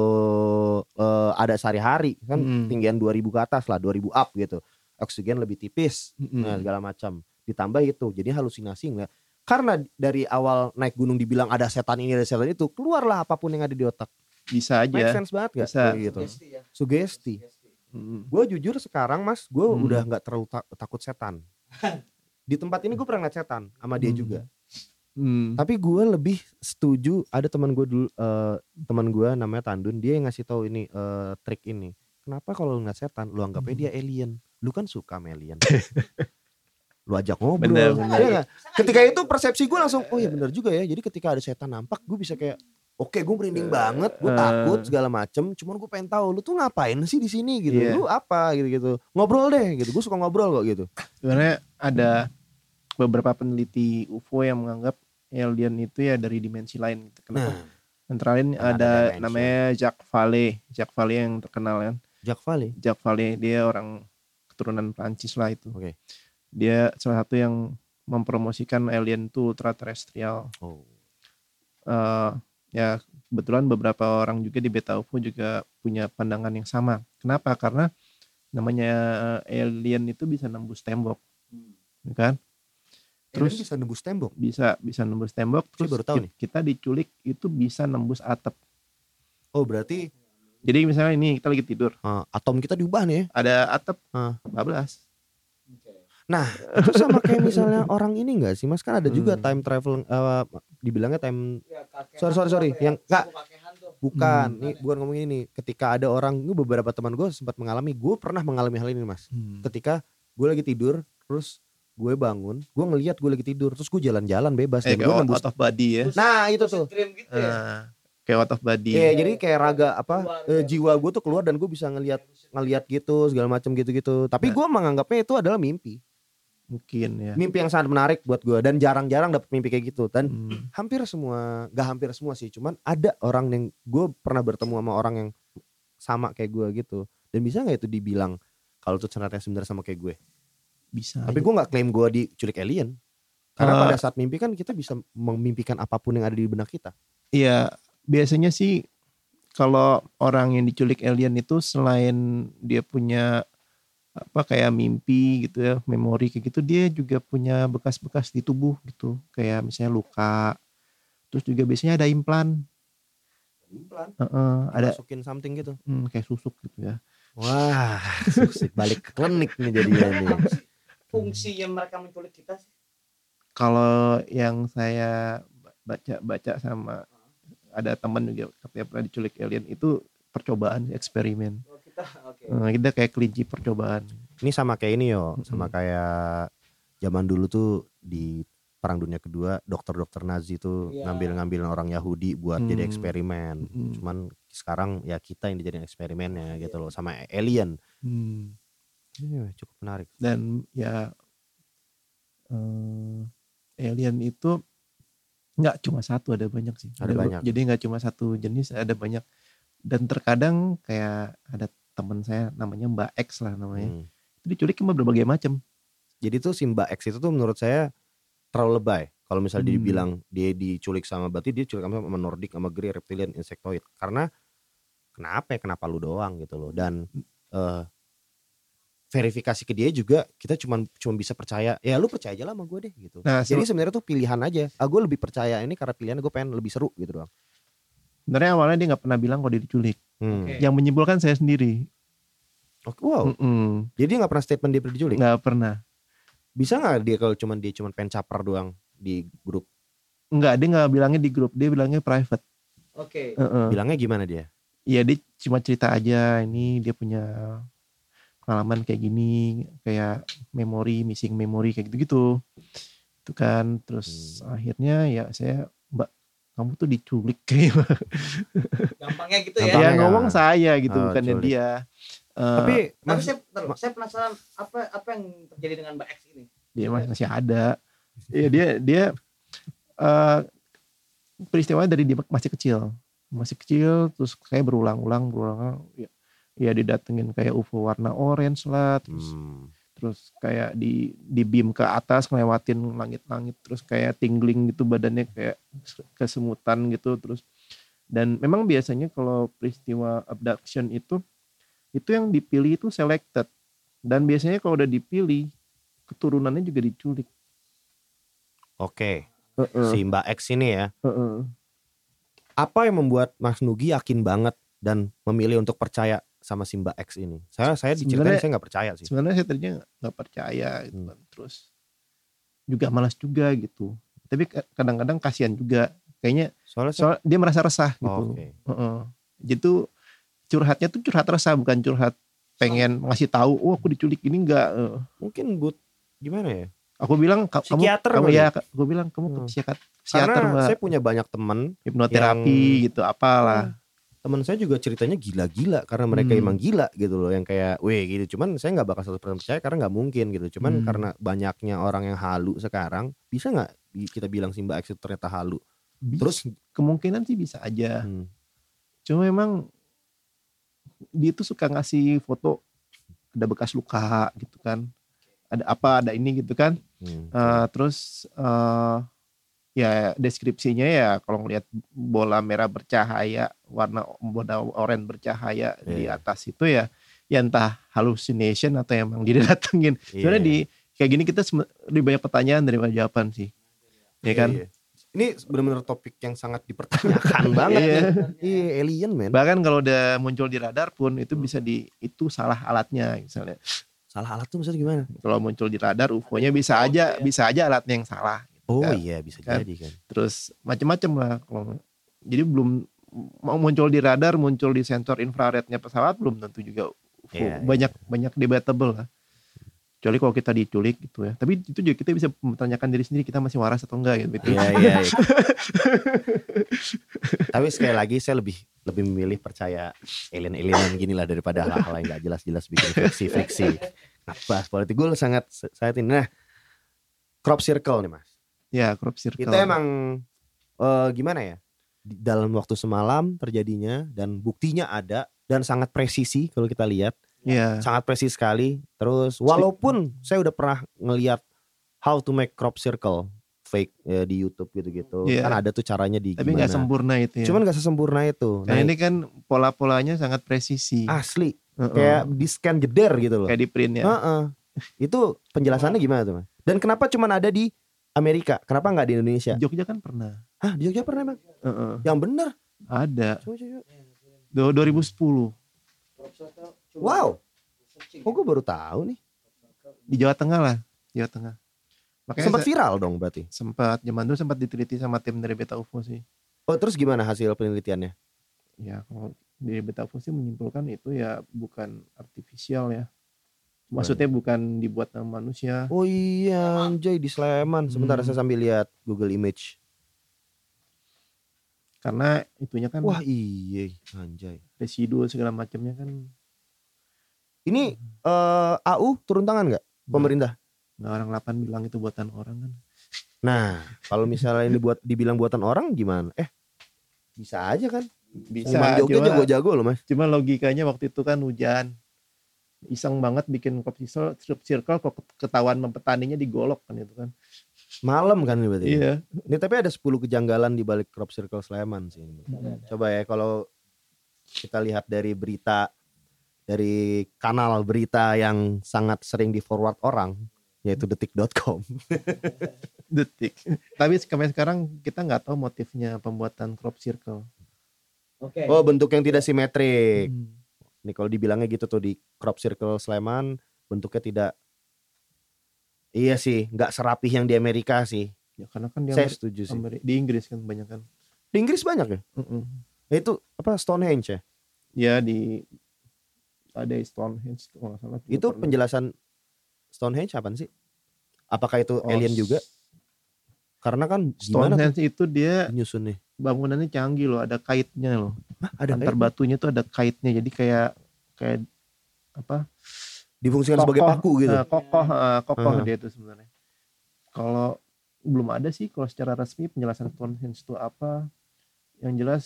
eh, ada sehari-hari kan Mm. tinggian 2000 ke atas lah 2000 up gitu oksigen lebih tipis Mm-mm. nah, segala macam ditambah itu jadi halusinasi nggak karena dari awal naik gunung dibilang ada setan ini ada setan itu keluarlah apa pun yang ada di otak bisa make aja sense banget gak Bisa. Kayak gitu Sugesti ya. sugesti Mm. gue jujur sekarang mas gue Hmm. udah nggak terlalu ta- takut setan di tempat ini gue pernah ngeliat setan sama dia Hmm. juga Mm. tapi gue lebih setuju ada teman gue dulu eh, teman gue namanya Tandun dia yang ngasih tahu ini eh, trik ini kenapa kalau lu ngeliat setan lu anggapnya Hmm. dia alien lu kan suka alien lu ajak ngobrol Bener, bener. Iya nggak? ketika itu persepsi gue langsung oh ya bener juga ya jadi ketika ada setan nampak gue bisa kayak oke gue merinding banget gue eh. takut segala macem cuman gue pengen tahu lu tuh ngapain sih di sini gitu Iya. lu apa gitu gitu ngobrol deh gitu gue suka ngobrol kok gitu sebenarnya ada beberapa peneliti UFO yang menganggap alien itu ya dari dimensi lain gitu. Kenapa? nah Antara lain Ada ada namanya Jacques Vallée. Jacques Vallée yang terkenal kan. Jack Valley Jacques Vallée dia orang keturunan Prancis lah itu. oke Dia salah satu yang mempromosikan alien itu ultraterrestrial. oh Eh, ya kebetulan beberapa orang juga di Beta UFO juga punya pandangan yang sama. Kenapa? Karena namanya eh, alien itu bisa nembus tembok, ya kan? terus Terus bisa nembus tembok bisa bisa nembus tembok. Saya Terus baru tahu ki- nih. kita diculik itu bisa nembus atap. oh berarti Jadi misalnya ini kita lagi tidur, eh, atom kita diubah nih ya ada atap Ah. 14. itu sama kayak misalnya orang ini enggak sih mas kan ada juga Hmm. time travel eh, dibilangnya time Ya, Sorry, sorry, sorry. ya? Yang- nggak. Suku kakehan tuh. bukan Hmm. nih bukan ngomongin ini ketika ada orang gue beberapa teman gue sempat mengalami gue pernah mengalami hal ini mas ketika gue lagi tidur terus gue bangun gue ngelihat gue lagi tidur terus gue jalan-jalan bebas Eh, gue out, nembus out of body ya. nah itu tuh dream gitu ya. Ah, kayak out of body. Iya, jadi kayak raga apa eh, jiwa gue tuh keluar dan gue bisa ngelihat ngelihat gitu segala macam gitu-gitu. Tapi Nah. gue menganggapnya itu adalah mimpi. Mungkin ya. Mimpi yang sangat menarik buat gue dan jarang-jarang dapet mimpi kayak gitu. Dan Hmm. hampir semua, gak hampir semua sih, cuman ada orang yang gue pernah bertemu sama orang yang sama kayak gue gitu. Dan bisa nggak itu dibilang kalau tuh ternyata sebenarnya sama kayak gue. Bisa. Tapi gue nggak klaim gue diculik alien. Karena Eh. pada saat mimpi kan kita bisa memimpikan apa pun yang ada di benak kita. Iya, biasanya sih kalau orang yang diculik alien itu selain dia punya apa kayak mimpi gitu ya, memori kayak gitu, dia juga punya bekas-bekas di tubuh gitu, kayak misalnya luka. Terus juga biasanya ada implan, Implan. Heeh, ada Masukin something gitu. hmm, kayak susuk gitu ya. Wah, sukses. balik ke klinik nih jadinya nih. Fungsinya mereka menculik kita sih. Kalau yang saya baca-baca sama ada teman juga katanya pernah diculik alien itu percobaan eksperimen. Oh, kita oke. Eh, kita kayak kelinci percobaan. Ini sama kayak ini yo, sama kayak zaman dulu tuh di Perang Dunia Kedua, dokter-dokter Nazi tuh Iya. ngambil-ngambil orang Yahudi buat jadi Hmm. eksperimen. Mm. Cuman sekarang ya kita yang dijadiin eksperimennya gitu loh, sama alien. Hmm. Ini cukup menarik. dan ya eh, alien itu nggak cuma satu ada banyak sih Ada banyak. jadi nggak cuma satu jenis ada banyak dan terkadang kayak ada teman saya namanya Mbak X lah namanya Hmm. itu diculik sama berbagai macam Jadi tuh si Mbak X itu tuh menurut saya terlalu lebay. Kalau misalnya dia Hmm. dibilang dia diculik sama berarti dia diculik sama, sama Nordic sama Grey reptilian insectoid. Karena kenapa ya kenapa lu doang gitu loh. Dan eh verifikasi ke dia juga kita cuma cuma bisa percaya ya lu percaya aja lah sama gue deh gitu. nah Jadi se- sebenarnya tuh pilihan aja. Ah gue lebih percaya ini karena pilihan gue pengen lebih seru gitu doang. sebenarnya awalnya dia nggak pernah bilang kalau dia diculik Hmm. Oke. yang menyimpulkan saya sendiri Oke, wow. Mm-mm. Jadi dia nggak pernah statement dia pernah diculik. nggak pernah Bisa nggak dia kalau cuman dia cuman pengen caper doang di grup? nggak dia nggak bilangnya di grup dia bilangnya private Oke. Heeh. Bilangnya gimana dia? Iya dia cuma cerita aja ini dia punya pengalaman kayak gini kayak memori missing memori kayak gitu-gitu itu kan terus Hmm. akhirnya ya saya mbak kamu tuh diculik kayak Gampangnya gitu Gampangnya ya ya. kan. ngomong saya gitu Oh, bukannya culik. dia Eh, Tapi Tapi mas, saya, bentar, saya penasaran apa apa yang terjadi dengan Mbak X ini. dia masih, masih ada Iya dia dia eh peristiwa dari dia masih kecil masih kecil terus kayak berulang-ulang berulang ya, ya didatengin kayak UFO warna orange lah terus Hmm. terus kayak di di beam ke atas ngelewatin langit-langit terus kayak tingling gitu badannya kayak kesemutan gitu terus Dan memang biasanya kalau peristiwa abduction itu itu yang dipilih itu selected. Dan biasanya kalau udah dipilih keturunannya juga diculik. Oke, Heeh, si Mbak X ini ya. heeh. Apa yang membuat Mas Nugi yakin banget dan memilih untuk percaya sama si Mbak X ini? Saya saya diceritain saya nggak percaya sih. Sebenarnya saya tadinya nggak percaya gitu Hmm. Terus juga malas juga gitu. Tapi ka- kadang-kadang kasihan juga. Kayaknya Soalnya saya, soal dia merasa resah gitu. Oh, oke. Heeh. Jadi tuh curhatnya tuh curhat resah bukan curhat pengen ngasih tahu, oh aku diculik ini enggak. Eh, mungkin but gimana ya? Aku bilang ka- kamu Psikiater kamu kali ya, aku bilang kamu ke Hmm. psikiater, psikiater Karena mbak, saya punya banyak teman, hipnoterapi yang- gitu, apalah. Teman saya juga ceritanya gila-gila karena mereka Hmm. emang gila gitu loh, yang kayak, weh gitu. Cuman saya nggak bakal 100% percaya karena nggak mungkin gitu. Cuman Hmm. karena banyaknya orang yang halu sekarang, bisa nggak kita bilang si Mbak X itu ternyata halu? Bis- Terus, kemungkinan sih bisa aja. hmm, Cuma memang dia tuh suka ngasih foto ada bekas luka gitu kan. Ada apa, ada ini gitu kan. hmm, Eh, terus eh ya deskripsinya ya kalau ngelihat bola merah bercahaya, warna bola oranye bercahaya di Iya. atas itu ya ya entah hallucination atau emang dia datengin. iya, Sebenarnya iya. di kayak gini kita lebih banyak pertanyaan daripada jawaban sih. Ya kan? Iya, iya. Ini benar-benar topik yang sangat dipertanyakan banget Iya. nih. Iya, alien men. Bahkan kalau udah muncul di radar pun itu bisa di itu salah alatnya misalnya. Salah alat tuh maksudnya gimana? Kalau muncul di radar UFO-nya bisa aja bisa aja alatnya yang salah. Oh Kan? iya bisa Kan? jadi kan. Terus macam-macam lah kalau jadi belum mau muncul di radar, muncul di sensor infrarednya pesawat belum tentu juga UFO. Iya, banyak banyak debatable lah. Kecuali kalau kita diculik gitu ya. Tapi itu juga kita bisa mempertanyakan diri sendiri kita masih waras atau enggak gitu. Iya iya. iya. Tapi sekali lagi saya lebih lebih memilih percaya alien-alienan gini lah daripada hal-hal yang nggak jelas-jelas bikin friksi-friksi. Bahas politik gue sangat saya ini. Nah, crop circle nih mas. Ya, crop circle. Itu emang eh, gimana ya? Dalam waktu semalam terjadinya dan buktinya ada dan sangat presisi kalau kita lihat ya, sangat presis sekali. Terus walaupun saya udah pernah ngeliat how to make crop circle fake ya, di YouTube gitu-gitu, Iya. kan ada tuh caranya di tapi nggak gimana. sempurna itu ya. Cuman gak sesempurna itu. Nah, ini kan pola-polanya sangat presisi. asli Heeh. kayak di scan jeder gitu loh. kayak di print ya. Heeh. Itu penjelasannya gimana tuh mas? Dan kenapa cuman ada di Amerika? Kenapa nggak di Indonesia? Jogja kan pernah. Hah di Jogja pernah emang? Heeh. Yang bener? Ada. Coba, coba. Do- 2010 Wow. Kok gue baru tahu nih? di Jawa Tengah lah, Jawa Tengah. Makanya Sempat viral dong berarti. sempat zaman dulu sempat diteliti sama tim dari Beta UFO sih. Oh terus gimana hasil penelitiannya? Ya kalau dari Beta UFO sih menyimpulkan itu ya bukan artifisial ya. Maksudnya bukan dibuat sama manusia. Oh iya anjay di Sleman. Sebentar Hmm. saya sambil lihat Google Image. Karena itunya kan Wah iya anjay. residu segala macamnya kan Ini eh, AU turun tangan nggak pemerintah? nggak orang 8 bilang itu buatan orang kan. Nah kalau misalnya ini buat dibilang buatan orang gimana? Eh bisa aja kan? Bisa Cuman Jogja jago-jago loh mas. cuma logikanya waktu itu kan hujan. Iseng banget bikin crop circle, crop circle kok ketahuan petaninya digolok kan itu kan. Malam kan berarti. ya? Iya. Ini tapi ada 10 kejanggalan di balik crop circle Sleman sih. ini. Coba ya kalau kita lihat dari berita dari kanal berita yang sangat sering di forward orang yaitu detik.com. detik. Tapi sampai sekarang kita nggak tahu motifnya pembuatan crop circle. Oke. Oh bentuk yang tidak simetrik. Hmm. Nih kalau dibilangnya gitu tuh di crop circle Sleman bentuknya tidak Iya sih, nggak serapih yang di Amerika sih. Ya karena kan di, Saya Ameri- setuju sih. Ameri- di Inggris kan banyak kan. Di Inggris banyak ya? Mm-mm. Nah, itu apa Stonehenge ya? Ya di ada Stonehenge kalau nggak salah. Itu pernah. penjelasan Stonehenge apa sih? Apakah itu Oh, alien juga? Karena kan Stonehenge itu dia nyusunnya? Bangunannya canggih loh, ada kaitnya loh. Hah, ada Antar batunya tuh ada kaitnya. Jadi kayak kayak apa? difungsikan sebagai kokoh, paku gitu. eh, kokoh, eh, kokoh Uh-huh. dia itu sebenarnya. Kalau belum ada sih kalau secara resmi penjelasan Stonehenge itu apa. Yang jelas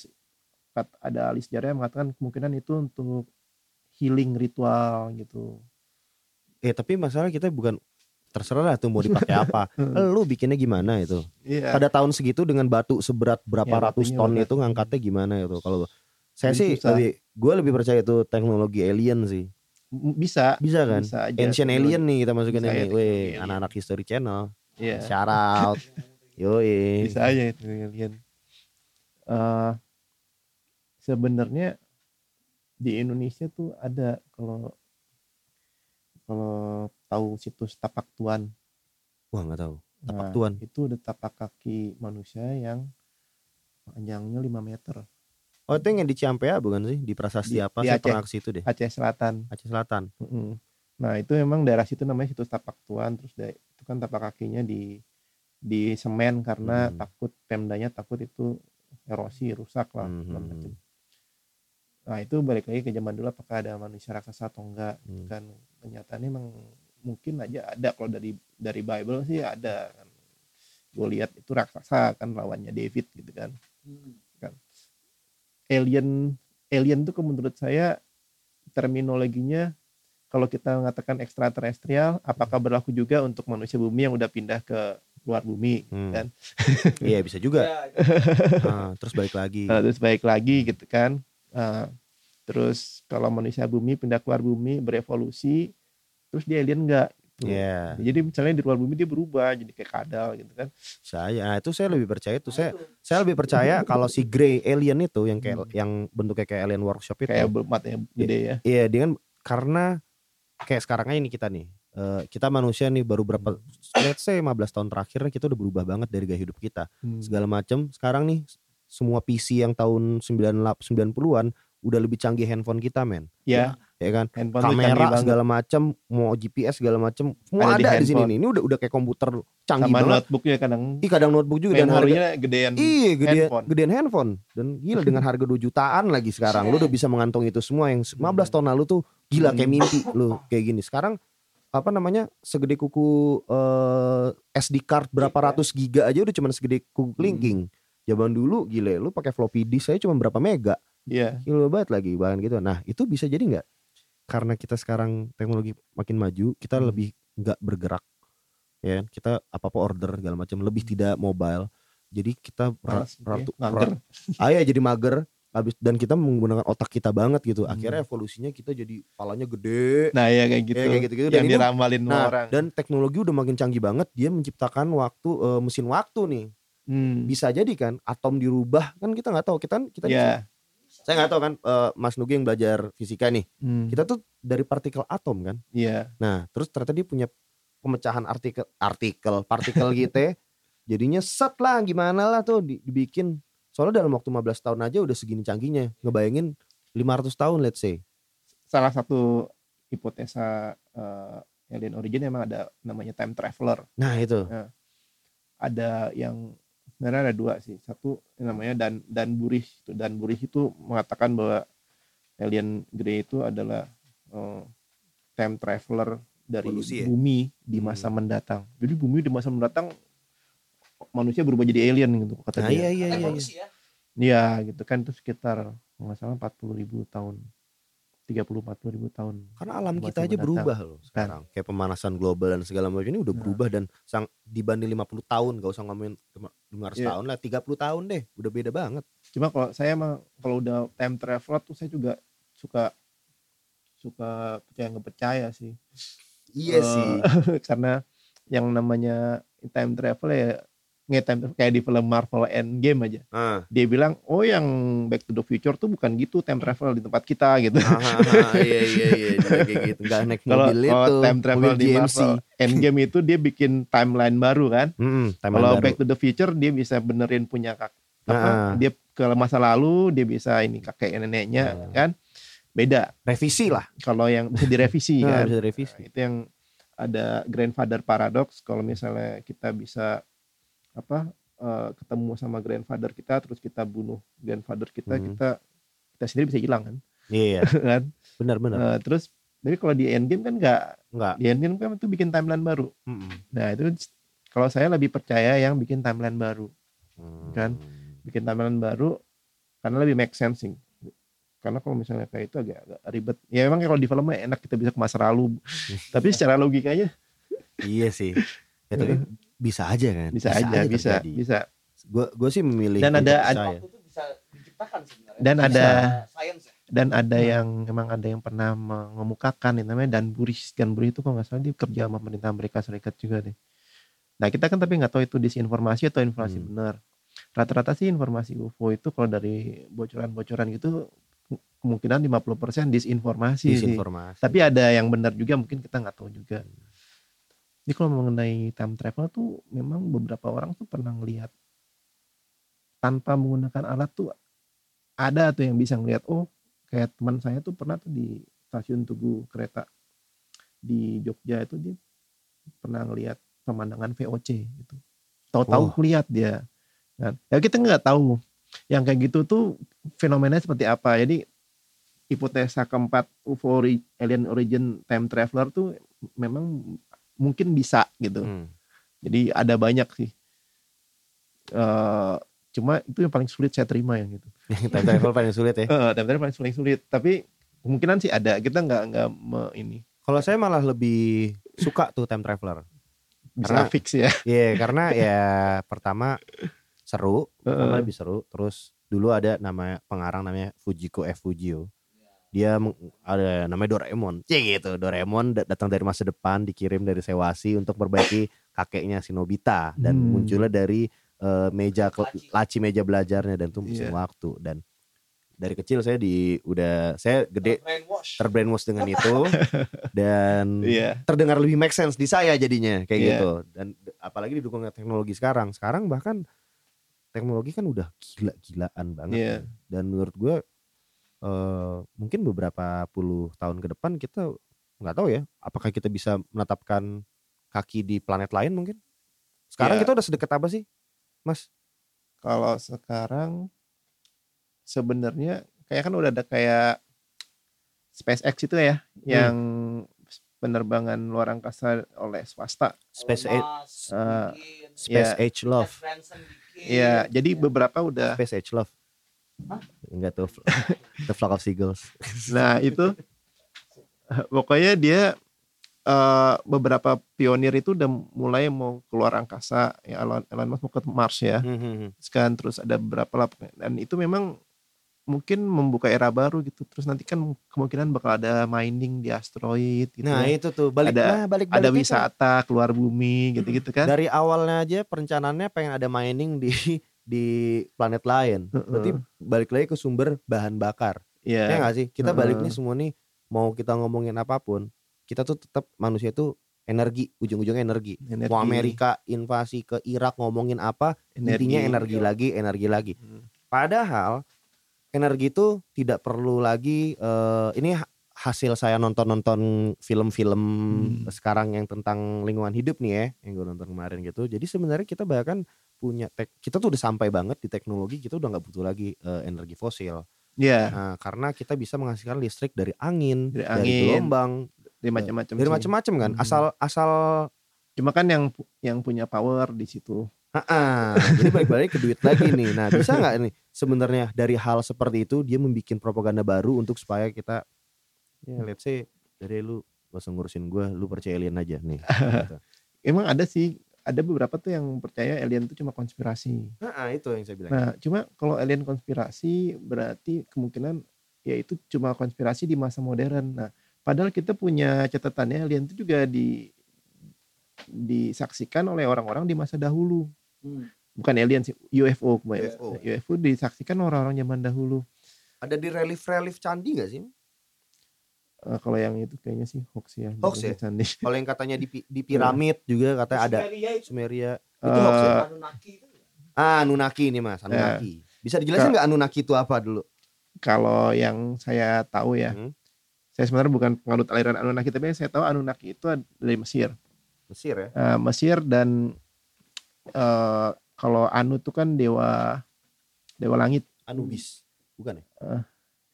ada ahli sejarah yang mengatakan kemungkinan itu untuk healing ritual gitu. Eh tapi masalah kita bukan terserah lah tuh mau dipakai apa. Lu bikinnya gimana itu? Iya. Pada tahun segitu dengan batu seberat berapa Ya, ratus ton itu ngangkatnya gimana itu? Kalau saya Jadi sih susah. lebih gue lebih percaya itu teknologi alien sih. Bisa. Bisa kan? Bisa aja. Ancient alien nih kita masukin Bisa ya, ini. teknologi Weh, anak-anak History Channel. Iya. Shout out. Yoi. Bisa aja itu alien. Eh sebenarnya di Indonesia tuh ada kalau kalau tahu situs Tapak Tuan. Wah nggak tahu. Tapak Nah, Tuan. Itu ada tapak kaki manusia yang panjangnya 5 meter. Oh itu yang di Ciampea bukan sih? Di Prasasti Di- apa? di Aceh. ke situ deh. Aceh Selatan. Aceh Selatan. Mm-mm. Nah itu memang daerah situ namanya situs tapak tuan terus da- itu kan tapak kakinya di di semen karena Hmm. takut pemdanya takut itu erosi rusak lah Hmm, hmm. Nah itu balik lagi ke zaman dulu apakah ada manusia raksasa atau enggak Hmm. kan kenyataannya emang mungkin aja ada kalau dari dari Bible sih ada kan gue lihat itu raksasa kan lawannya David gitu kan Hmm. alien alien tuh menurut saya terminologinya kalau kita mengatakan ekstraterestrial apakah berlaku juga untuk manusia bumi yang udah pindah ke luar bumi Hmm. kan Iya bisa juga. Ya, Ah, terus balik lagi. Nah, terus baik lagi gitu kan Nah, terus kalau manusia bumi pindah keluar bumi berevolusi terus dia alien enggak gitu. Iya. jadi misalnya di luar bumi dia berubah jadi kayak kadal gitu kan Saya nah, itu saya lebih percaya itu. Saya saya lebih percaya kalau si Grey Alien itu yang kayak yang bentuknya kayak alien workshop itu. kayak matanya gede ya Iya, dengan karena kayak sekarang aja nih kita nih. eh, kita manusia nih baru berapa let's say 15 tahun terakhir kita udah berubah banget dari gaya hidup kita. Hmm. Segala macam. Sekarang nih semua PC yang tahun 98 90-an udah lebih canggih handphone kita, men. ya Ya kan? handphone Kamera segala macam, mau GPS segala macam, semua Ada ada, di di, sini nih. Ini udah udah kayak komputer canggih sama banget. notebooknya kadang Ih, kadang notebook juga dan harga memorinya gedean Iya gedean handphone. gedean handphone dan gila dengan harga 2 jutaan lagi sekarang lu udah bisa mengantongi itu semua yang 15 tahun lalu tuh gila kayak Hmm. mimpi lu kayak gini sekarang apa namanya segede kuku eh, SD card berapa Iya. ratus giga aja udah cuman segede kuku Hmm. kelingking zaman dulu gile lu pakai floppy disk saya cuma berapa mega Iya. gila banget lagi bahkan gitu nah itu bisa jadi nggak karena kita sekarang teknologi makin maju kita Hmm. lebih nggak bergerak ya kan? kita apa apa order segala macam lebih tidak mobile jadi kita ra- gitu ya, ratu- mager. ra- ah ya jadi mager habis dan kita menggunakan otak kita banget gitu Hmm. akhirnya evolusinya kita jadi palanya gede Nah ya kayak gitu. Ya, kayak gitu-gitu. Dan Yang itu- diramalin nah orang. dan teknologi udah makin canggih banget dia menciptakan waktu eh, mesin waktu nih Hmm. bisa jadi kan atom dirubah kan kita nggak tahu kita kita Ya. Saya nggak tahu kan eh, Mas Nugi yang belajar fisika nih Hmm. kita tuh dari partikel atom kan Iya. nah terus ternyata dia punya pemecahan artikel artikel partikel gitu ya. jadinya set lah gimana lah tuh di- dibikin soalnya dalam waktu 15 tahun aja udah segini canggihnya ngebayangin 500 tahun let's say Salah satu hipotesa eh, alien origin emang ada namanya time traveler. nah itu Ada yang sebenarnya ada dua sih. Satu yang namanya dan dan Burih. Dan Burih itu mengatakan bahwa alien grey itu adalah eh, time traveler dari ya? bumi di Hmm. masa mendatang. Jadi bumi di masa mendatang manusia berubah jadi alien gitu kata nah dia. iya iya iya, iya. ya. Iya gitu kan itu sekitar kalau nggak salah 40 ribu tahun 30-40 ribu tahun karena alam kita aja mendatang. berubah loh sekarang kayak pemanasan global dan segala macam ini udah Nah. berubah dan sang dibanding 50 tahun gak usah ngomongin lima- 500 Iya. tahun lah 30 tahun deh udah beda banget cuma kalau saya emang kalau udah time travel tuh saya juga suka suka percaya nggak percaya sih iya Eh, sih karena yang namanya time travel ya travel, kayak di film Marvel Endgame aja. Ah. Dia bilang oh yang Back to the Future tuh bukan gitu time travel di tempat kita gitu. Ah, ah, ah, iya iya iya kayak gitu. Nggak naik kalau mobil kalau itu time travel di GMC. Marvel Endgame itu dia bikin timeline baru kan? Mm-mm, timeline Kalau. Back to the Future dia bisa benerin punya kak apa, Ah. dia ke masa lalu dia bisa ini kakek neneknya Ah. kan? Beda. Revisi lah. Kalau yang bisa direvisi nah, kan? bisa revisi itu yang ada grandfather paradox kalau misalnya kita bisa apa eh, ketemu sama grandfather kita terus kita bunuh grandfather kita Hmm. kita kita sendiri bisa hilang kan iya kan benar benar Eh, terus tapi kalau di endgame kan nggak enggak di endgame kan itu bikin timeline baru nah itu kalau saya lebih percaya yang bikin timeline baru Kan? bikin timeline baru karena lebih make sense sih. Karena kalau misalnya kayak itu agak, agak ribet. Ya memang kalau di film mah enak kita bisa ke masa lalu. Tapi secara logikanya iya sih. Ya tapi bisa aja kan. bisa, aja bisa terjadi. bisa Gue gue sih memilih Dan ada- percaya. Waktu itu bisa diciptakan sebenarnya. Dan Bisa ada- science ya. dan ada Hmm. yang emang ada yang pernah mengemukakan yang namanya Dan Buris Dan Buris itu kalau nggak salah dia kerja sama pemerintah Amerika Serikat juga deh nah kita kan tapi nggak tahu itu disinformasi atau informasi Hmm. benar rata-rata sih informasi UFO itu kalau dari bocoran-bocoran gitu kemungkinan 50% disinformasi sih. disinformasi. tapi ada yang benar juga mungkin kita nggak tahu juga jadi kalau mengenai time travel tuh memang beberapa orang tuh pernah ngelihat tanpa menggunakan alat tuh ada tuh yang bisa ngelihat oh kayak teman saya tuh pernah tuh di stasiun Tugu kereta di Jogja itu dia pernah ngelihat pemandangan VOC gitu. Tahu-tahu Oh. ngelihat dia. Kan? Ya kita nggak tahu yang kayak gitu tuh fenomenanya seperti apa. Jadi hipotesa keempat UFO alien origin time traveler tuh memang mungkin bisa gitu Hmm. jadi ada banyak sih Eh cuma itu yang paling sulit saya terima yang gitu Yang time travel paling sulit ya. Eh, time travel paling paling sulit tapi kemungkinan sih ada kita nggak nggak ini Kalau saya malah lebih suka tuh time traveler. bisa Karena- fix ya Iya, karena ya pertama seru, pertama Heeh. lebih seru. Terus dulu ada nama pengarang namanya Fujiko F Fujio. Dia ada namanya Doraemon. Cie gitu, Doraemon dat- datang dari masa depan dikirim dari Sewasi untuk perbaiki kakeknya si Nobita dan Hmm. munculnya dari eh, meja Laci. laci meja belajarnya dan itu mesin Iya. waktu dan dari kecil saya di udah saya gede Brainwash. terbrainwash dengan itu dan iya terdengar lebih make sense di saya jadinya kayak Iya. gitu dan apalagi didukung teknologi sekarang sekarang bahkan teknologi kan udah gila-gilaan banget Iya. ya. dan menurut gue eh, mungkin beberapa puluh tahun ke depan kita nggak tahu ya apakah kita bisa menetapkan kaki di planet lain mungkin sekarang Iya. kita udah sedekat apa sih mas kalau sekarang sebenarnya kayak kan udah ada kayak SpaceX itu ya yang penerbangan luar angkasa oleh swasta space age Musk eh, space Iya. age love. Iya, jadi beberapa udah. space age love enggak tuh the flock of seagulls Nah itu pokoknya dia eh, beberapa pionir itu udah mulai mau keluar angkasa. Ya Elon, Elon Musk mau ke Mars ya. Hmm, Sekarang terus ada beberapa lah dan itu memang mungkin membuka era baru gitu. Terus nanti kan kemungkinan bakal ada mining di asteroid gitu. nah ya. itu tuh balik Ada- nah, balik ada baliknya kan wisata keluar bumi gitu-gitu kan. dari awalnya aja perencanaannya pengen ada mining di di planet lain. Berarti balik lagi ke sumber bahan bakar. Ya Iya. nggak sih? Kita Heeh. balik nih semua nih mau kita ngomongin apa pun, kita tuh tetap manusia itu energi, ujung-ujungnya energi. Energi, Mau Amerika invasi ke Irak ngomongin apa, intinya energi lagi, energi lagi. Hmm. Padahal energi itu tidak perlu lagi eh, ini ha- hasil saya nonton-nonton film-film Hmm. sekarang yang tentang lingkungan hidup nih ya, yang gue nonton kemarin gitu. Jadi sebenarnya kita bahkan punya tek, kita tuh udah sampai banget di teknologi, kita udah nggak butuh lagi eh, energi fosil. Iya, Nah, karena kita bisa menghasilkan listrik dari angin, Dari dari, angin, gelombang, dari macam-macam. dari macam-macam kan. Hmm. Asal asal Cuma kan yang yang punya power di situ. Ah, jadi balik-balik ke duit lagi nih. Nah, bisa nggak nih sebenarnya dari hal seperti itu dia membuat propaganda baru untuk supaya kita ya let's say dari lu gak usah ngurusin gue, lu percaya alien aja nih. gitu. Emang ada sih, ada beberapa tuh yang percaya alien itu cuma konspirasi. Nah, itu yang saya bilang. Nah, cuma kalau alien konspirasi berarti kemungkinan ya itu cuma konspirasi di masa modern. Nah, padahal kita punya catatannya alien itu juga di disaksikan oleh orang-orang di masa dahulu. Hmm. Bukan alien sih, UFO. UFO. UFO disaksikan orang-orang zaman dahulu. Ada di relief-relief candi gak sih? Eh, kalau yang itu kayaknya sih hoax ya. Hoax ya? Candi. Kalau yang katanya di, di piramid juga katanya ada Sumeria itu Sumeria. Itu hoax ya? Eh, Anunnaki itu. Ah, Anunnaki ini Mas, Anunnaki. Bisa dijelasin nggak Anunnaki itu apa dulu? kalau yang saya tahu ya, Hmm. saya sebenarnya bukan penganut aliran Anunnaki, tapi yang saya tahu Anunnaki itu dari Mesir. Mesir ya. Eh, Mesir dan eh, kalau Anu itu kan dewa dewa langit, Anubis. Bukan ya? Eh,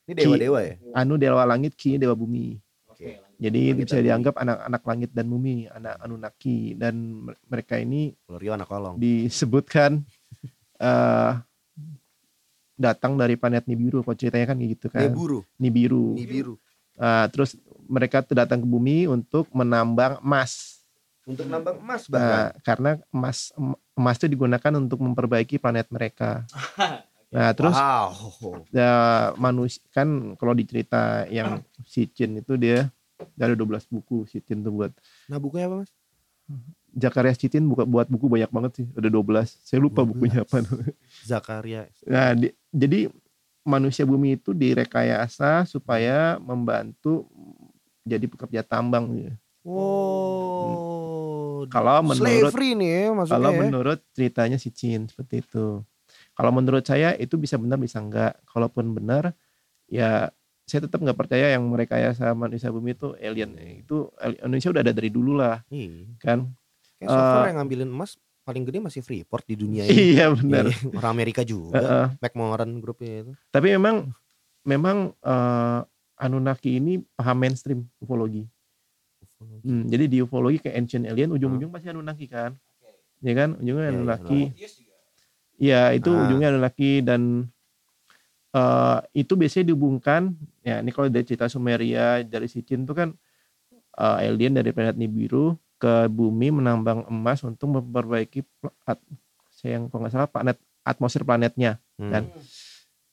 Ini dewa-dewa ya? Anu dewa langit, Ki dewa bumi. Oke. Jadi Langit bisa dianggap anak-anak langit dan bumi, anak Anunnaki dan mer- mereka ini Kalau Rio anak kolong. disebutkan eh datang dari planet Nibiru. Kalau ceritanya kan gitu kan. Neburu. Nibiru. Nibiru. Eh, terus mereka tuh datang ke bumi untuk menambang emas. Untuk nambang emas Nah, bahkan. karena emas em- emas itu digunakan untuk memperbaiki planet mereka. Nah, terus wow. ya, manusia kan kalau dicerita yang si Chin itu dia dia ada 12 buku si Chin tuh buat Nah bukunya apa mas? Zakaria Citin buka buat buku banyak banget sih ada 12 saya lupa 12. bukunya apa Zakaria. nah di- jadi manusia bumi itu direkayasa supaya membantu jadi pekerja tambang gitu. Oh. Kalau menurut- slavery nih maksudnya. kalau ya. menurut ceritanya si Chin seperti itu kalau menurut saya itu bisa benar bisa enggak kalaupun benar ya saya tetap nggak percaya yang merekayasa manusia bumi itu alien itu Indonesia udah ada dari dulu lah Iya. kan Kayak so far Eh, yang ngambilin emas paling gede masih Freeport di dunia ini. iya benar Iya, Orang Amerika juga. Heeh. McMoran grupnya itu. Tapi memang memang eh, Anunnaki ini paham mainstream ufologi. Hmm, jadi di ufologi kayak ancient alien ujung-ujung pasti Anunnaki kan. Ya kan? Ujungnya Iya, Anunnaki. Iya, itu Ah. ujungnya Anunnaki dan eh, itu biasanya dihubungkan ya ini kalau dari cerita Sumeria dari Sicin itu kan eh, alien dari planet Nibiru ke bumi menambang emas untuk memperbaiki at, saya yang kalau nggak salah planet atmosfer planetnya. Hmm. Kan?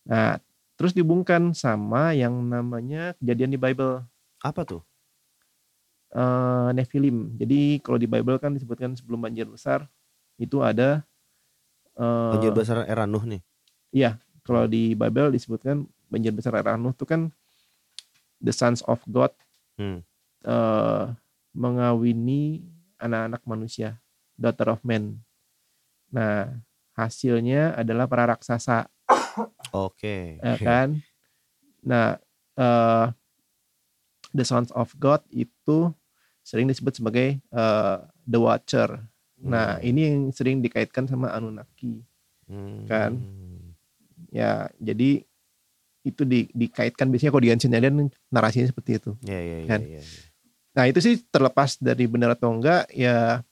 Nah, terus dihubungkan sama yang namanya kejadian di Bible Apa tuh? eh Nephilim. Jadi kalau di Bible kan disebutkan sebelum banjir besar itu ada eh Banjir besar era Nuh nih. kalau di Bible disebutkan banjir besar era Nuh itu kan the sons of God Hmm. eh, mengawini anak-anak manusia, daughter of men. Nah, hasilnya adalah para raksasa Oke. ya kan nah eh, the sons of God itu sering disebut sebagai eh, the watcher nah ini yang sering dikaitkan sama Anunnaki Hmm. kan. ya jadi itu di- dikaitkan biasanya kalau di Ancient Alien narasinya seperti itu Ya ya ya. Kan? ya, ya. nah itu sih terlepas dari benar atau enggak ya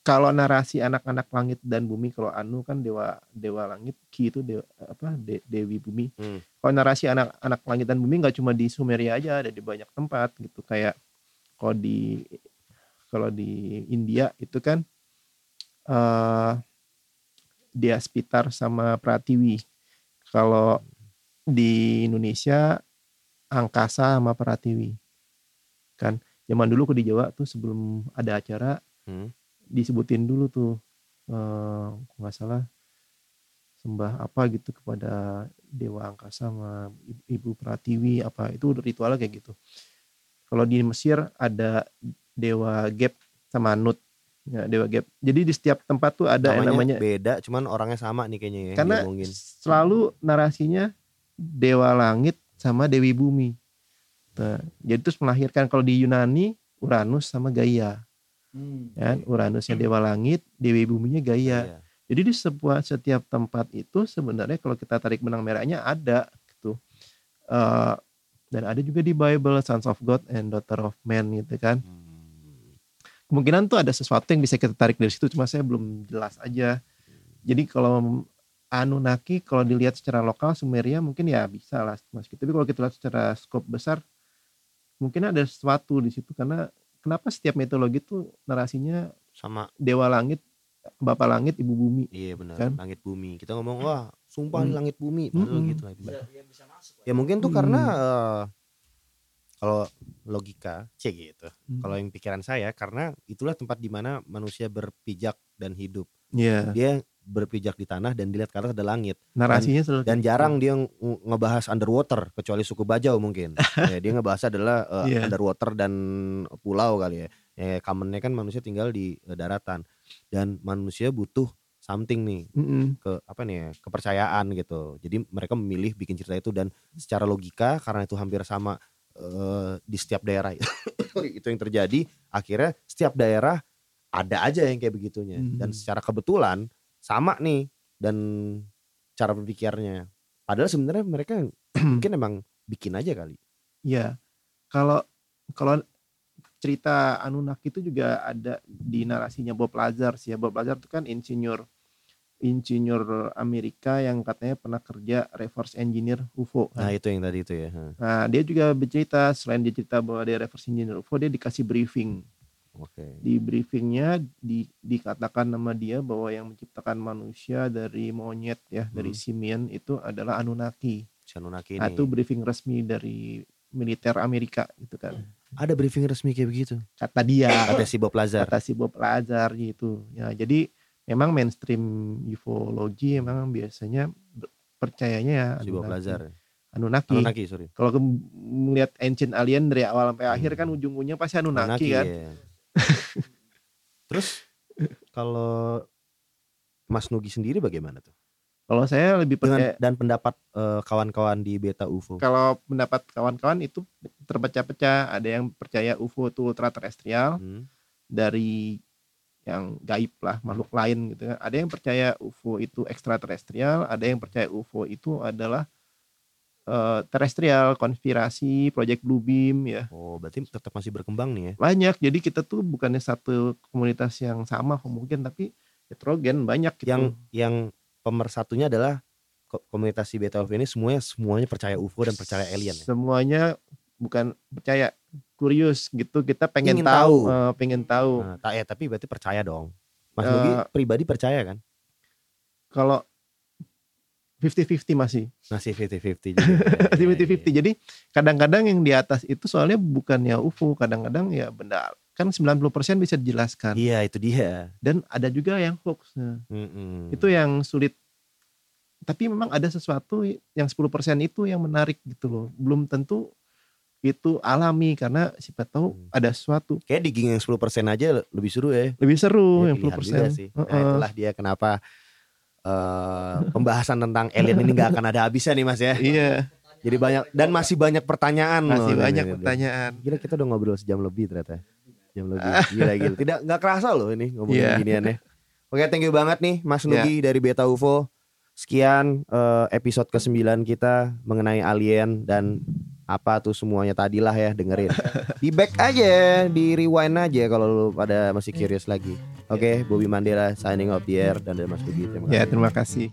kalau narasi anak-anak langit dan bumi kalau Anu kan dewa dewa langit Ki itu dewa, apa De- dewi bumi Hmm. kalau narasi anak-anak langit dan bumi nggak cuma di Sumeria aja ada di banyak tempat gitu kayak kalau di kalau di India itu kan eh dia Spitar sama Pratiwi. Kalau di Indonesia angkasa sama Pratiwi. Kan zaman dulu ke di Jawa tuh sebelum ada acara Hmm. disebutin dulu tuh eh nggak salah sembah apa gitu kepada dewa angkasa sama Ibu- Pratiwi apa itu ritualnya kayak gitu. Kalau di Mesir ada dewa Geb sama Nut ya dewa Geb jadi di setiap tempat tuh ada yang namanya, namanya beda, cuman orangnya sama nih kayaknya ya. karena selalu narasinya dewa langit sama dewi bumi nah, jadi terus melahirkan kalau di Yunani Uranus sama Gaia Hmm. kan Uranusnya dewa langit dewi buminya Gaia Iya. Jadi di sebuah setiap tempat itu sebenarnya kalau kita tarik benang merahnya ada gitu. Eh, dan ada juga di Bible Sons of God and Daughter of Man gitu kan. Hmm. Kemungkinan tuh ada sesuatu yang bisa kita tarik dari situ cuma saya belum jelas aja. Jadi kalau Anunnaki kalau dilihat secara lokal Sumeria mungkin ya bisa lah mas. Tapi kalau kita lihat secara skop besar mungkin ada sesuatu di situ karena kenapa setiap mitologi tuh narasinya Sama dewa langit, bapak langit, ibu bumi. iya benar Kan? langit bumi. Kita ngomong wah sumpah Hmm. langit bumi. Padahal Hmm. gitu lah. Bisa, ya bisa masuk. lah. Ya mungkin tuh Hmm. karena eh, kalau logika, c gitu. Hmm. Kalau yang pikiran saya karena itulah tempat di mana manusia berpijak dan hidup. Iya. Dia berpijak di tanah dan dilihat ke atas ada langit. narasinya selalu Dan jarang dia nge- ngebahas underwater kecuali suku Bajau mungkin. ya, dia ngebahas adalah eh, Iya. underwater dan pulau kali ya. Ya commonnya kan manusia tinggal di eh, daratan dan manusia butuh something nih Mm-mm. ke apa nih ya, kepercayaan gitu. Jadi mereka memilih bikin cerita itu dan secara logika karena itu hampir sama eh, di setiap daerah itu yang terjadi. Akhirnya setiap daerah ada aja yang kayak begitunya dan Hmm. secara kebetulan sama nih dan cara berpikirnya. Padahal sebenarnya mereka mungkin emang bikin aja kali. Iya. Kalau kalau cerita Anunnaki itu juga ada di narasinya Bob Lazar sih ya. Bob Lazar itu kan insinyur insinyur Amerika yang katanya pernah kerja reverse engineer UFO. Nah kan. itu yang tadi itu ya. Nah, dia juga bercerita selain dia cerita bahwa dia reverse engineer UFO, dia dikasih briefing Oke. Di briefingnya di, dikatakan nama dia bahwa yang menciptakan manusia dari monyet ya dari Hmm. simian itu adalah Anunnaki. Anunnaki ini. Nah, itu briefing resmi dari militer Amerika gitu kan. Ada briefing resmi kayak begitu. Kata dia, Kata si Bob Lazar. kata si Bob Lazar gitu. Ya, jadi memang mainstream ufologi memang biasanya percayanya ya Si Bob Anunnaki. Lazar. Anunnaki. Anunnaki, sorry. Kalau melihat ancient alien dari awal sampai akhir kan ujung-ujungnya pasti Anunnaki, kan. ya. Terus kalau Mas Nugi sendiri bagaimana tuh? Kalau saya lebih Dengan percaya dan pendapat eh, kawan-kawan di Beta UFO. kalau pendapat kawan-kawan itu terpecah-pecah. Ada yang percaya UFO itu ultra terestrial Hmm. dari yang gaib lah makhluk lain gitu kan. Ada yang percaya UFO itu ekstraterestrial, ada yang percaya UFO itu adalah eh, terestrial, konspirasi, project blue beam ya. Oh, berarti tetap masih berkembang nih ya. Banyak. Jadi kita tuh bukannya satu komunitas yang sama mungkin tapi heterogen banyak gitu. Yang yang pemersatunya adalah ko- komunitas si Beta UFO ini semuanya semuanya percaya UFO dan percaya alien ya. semuanya bukan percaya kurius gitu kita pengen Ingin tahu, tahu. eh, pengen tahu Nah, tak ya, tapi berarti percaya dong. Mas Eh, Nugi pribadi percaya kan? kalau 50-50 masih Masih 50-50 juga. Iya, masih iya, 50-50 iya. jadi kadang-kadang yang di atas itu soalnya bukannya UFO kadang-kadang ya benda kan 90% bisa dijelaskan Iya, itu dia. dan ada juga yang hoax Nah, Mm-mm. itu yang sulit tapi memang ada sesuatu yang 10% itu yang menarik gitu loh belum tentu itu alami karena siapa tahu Hmm. ada sesuatu Kayak digging yang 10% aja lebih seru ya. lebih seru Ya, yang pilihan 10% juga sih. Nah, Heeh. itulah dia kenapa eh, pembahasan tentang alien ini nggak akan ada habisnya nih Mas ya. iya Jadi banyak dan masih banyak pertanyaan masih loh. banyak Ini, pertanyaan Gila kita udah ngobrol sejam lebih ternyata. Jam lebih. Gila gila. Tidak nggak kerasa loh ini ngomongin Iya. ginian ya. Oke, thank you banget nih Mas Iya. Nugi dari Beta UFO. Sekian eh, episode ke-9 kita mengenai alien dan apa tuh semuanya tadi lah ya dengerin. Di back aja, di rewind aja kalau lu pada masih curious lagi. Oke, Bobby Mandela signing off the air dan dari Mas Nugi. Terima kasih. ya terima kasih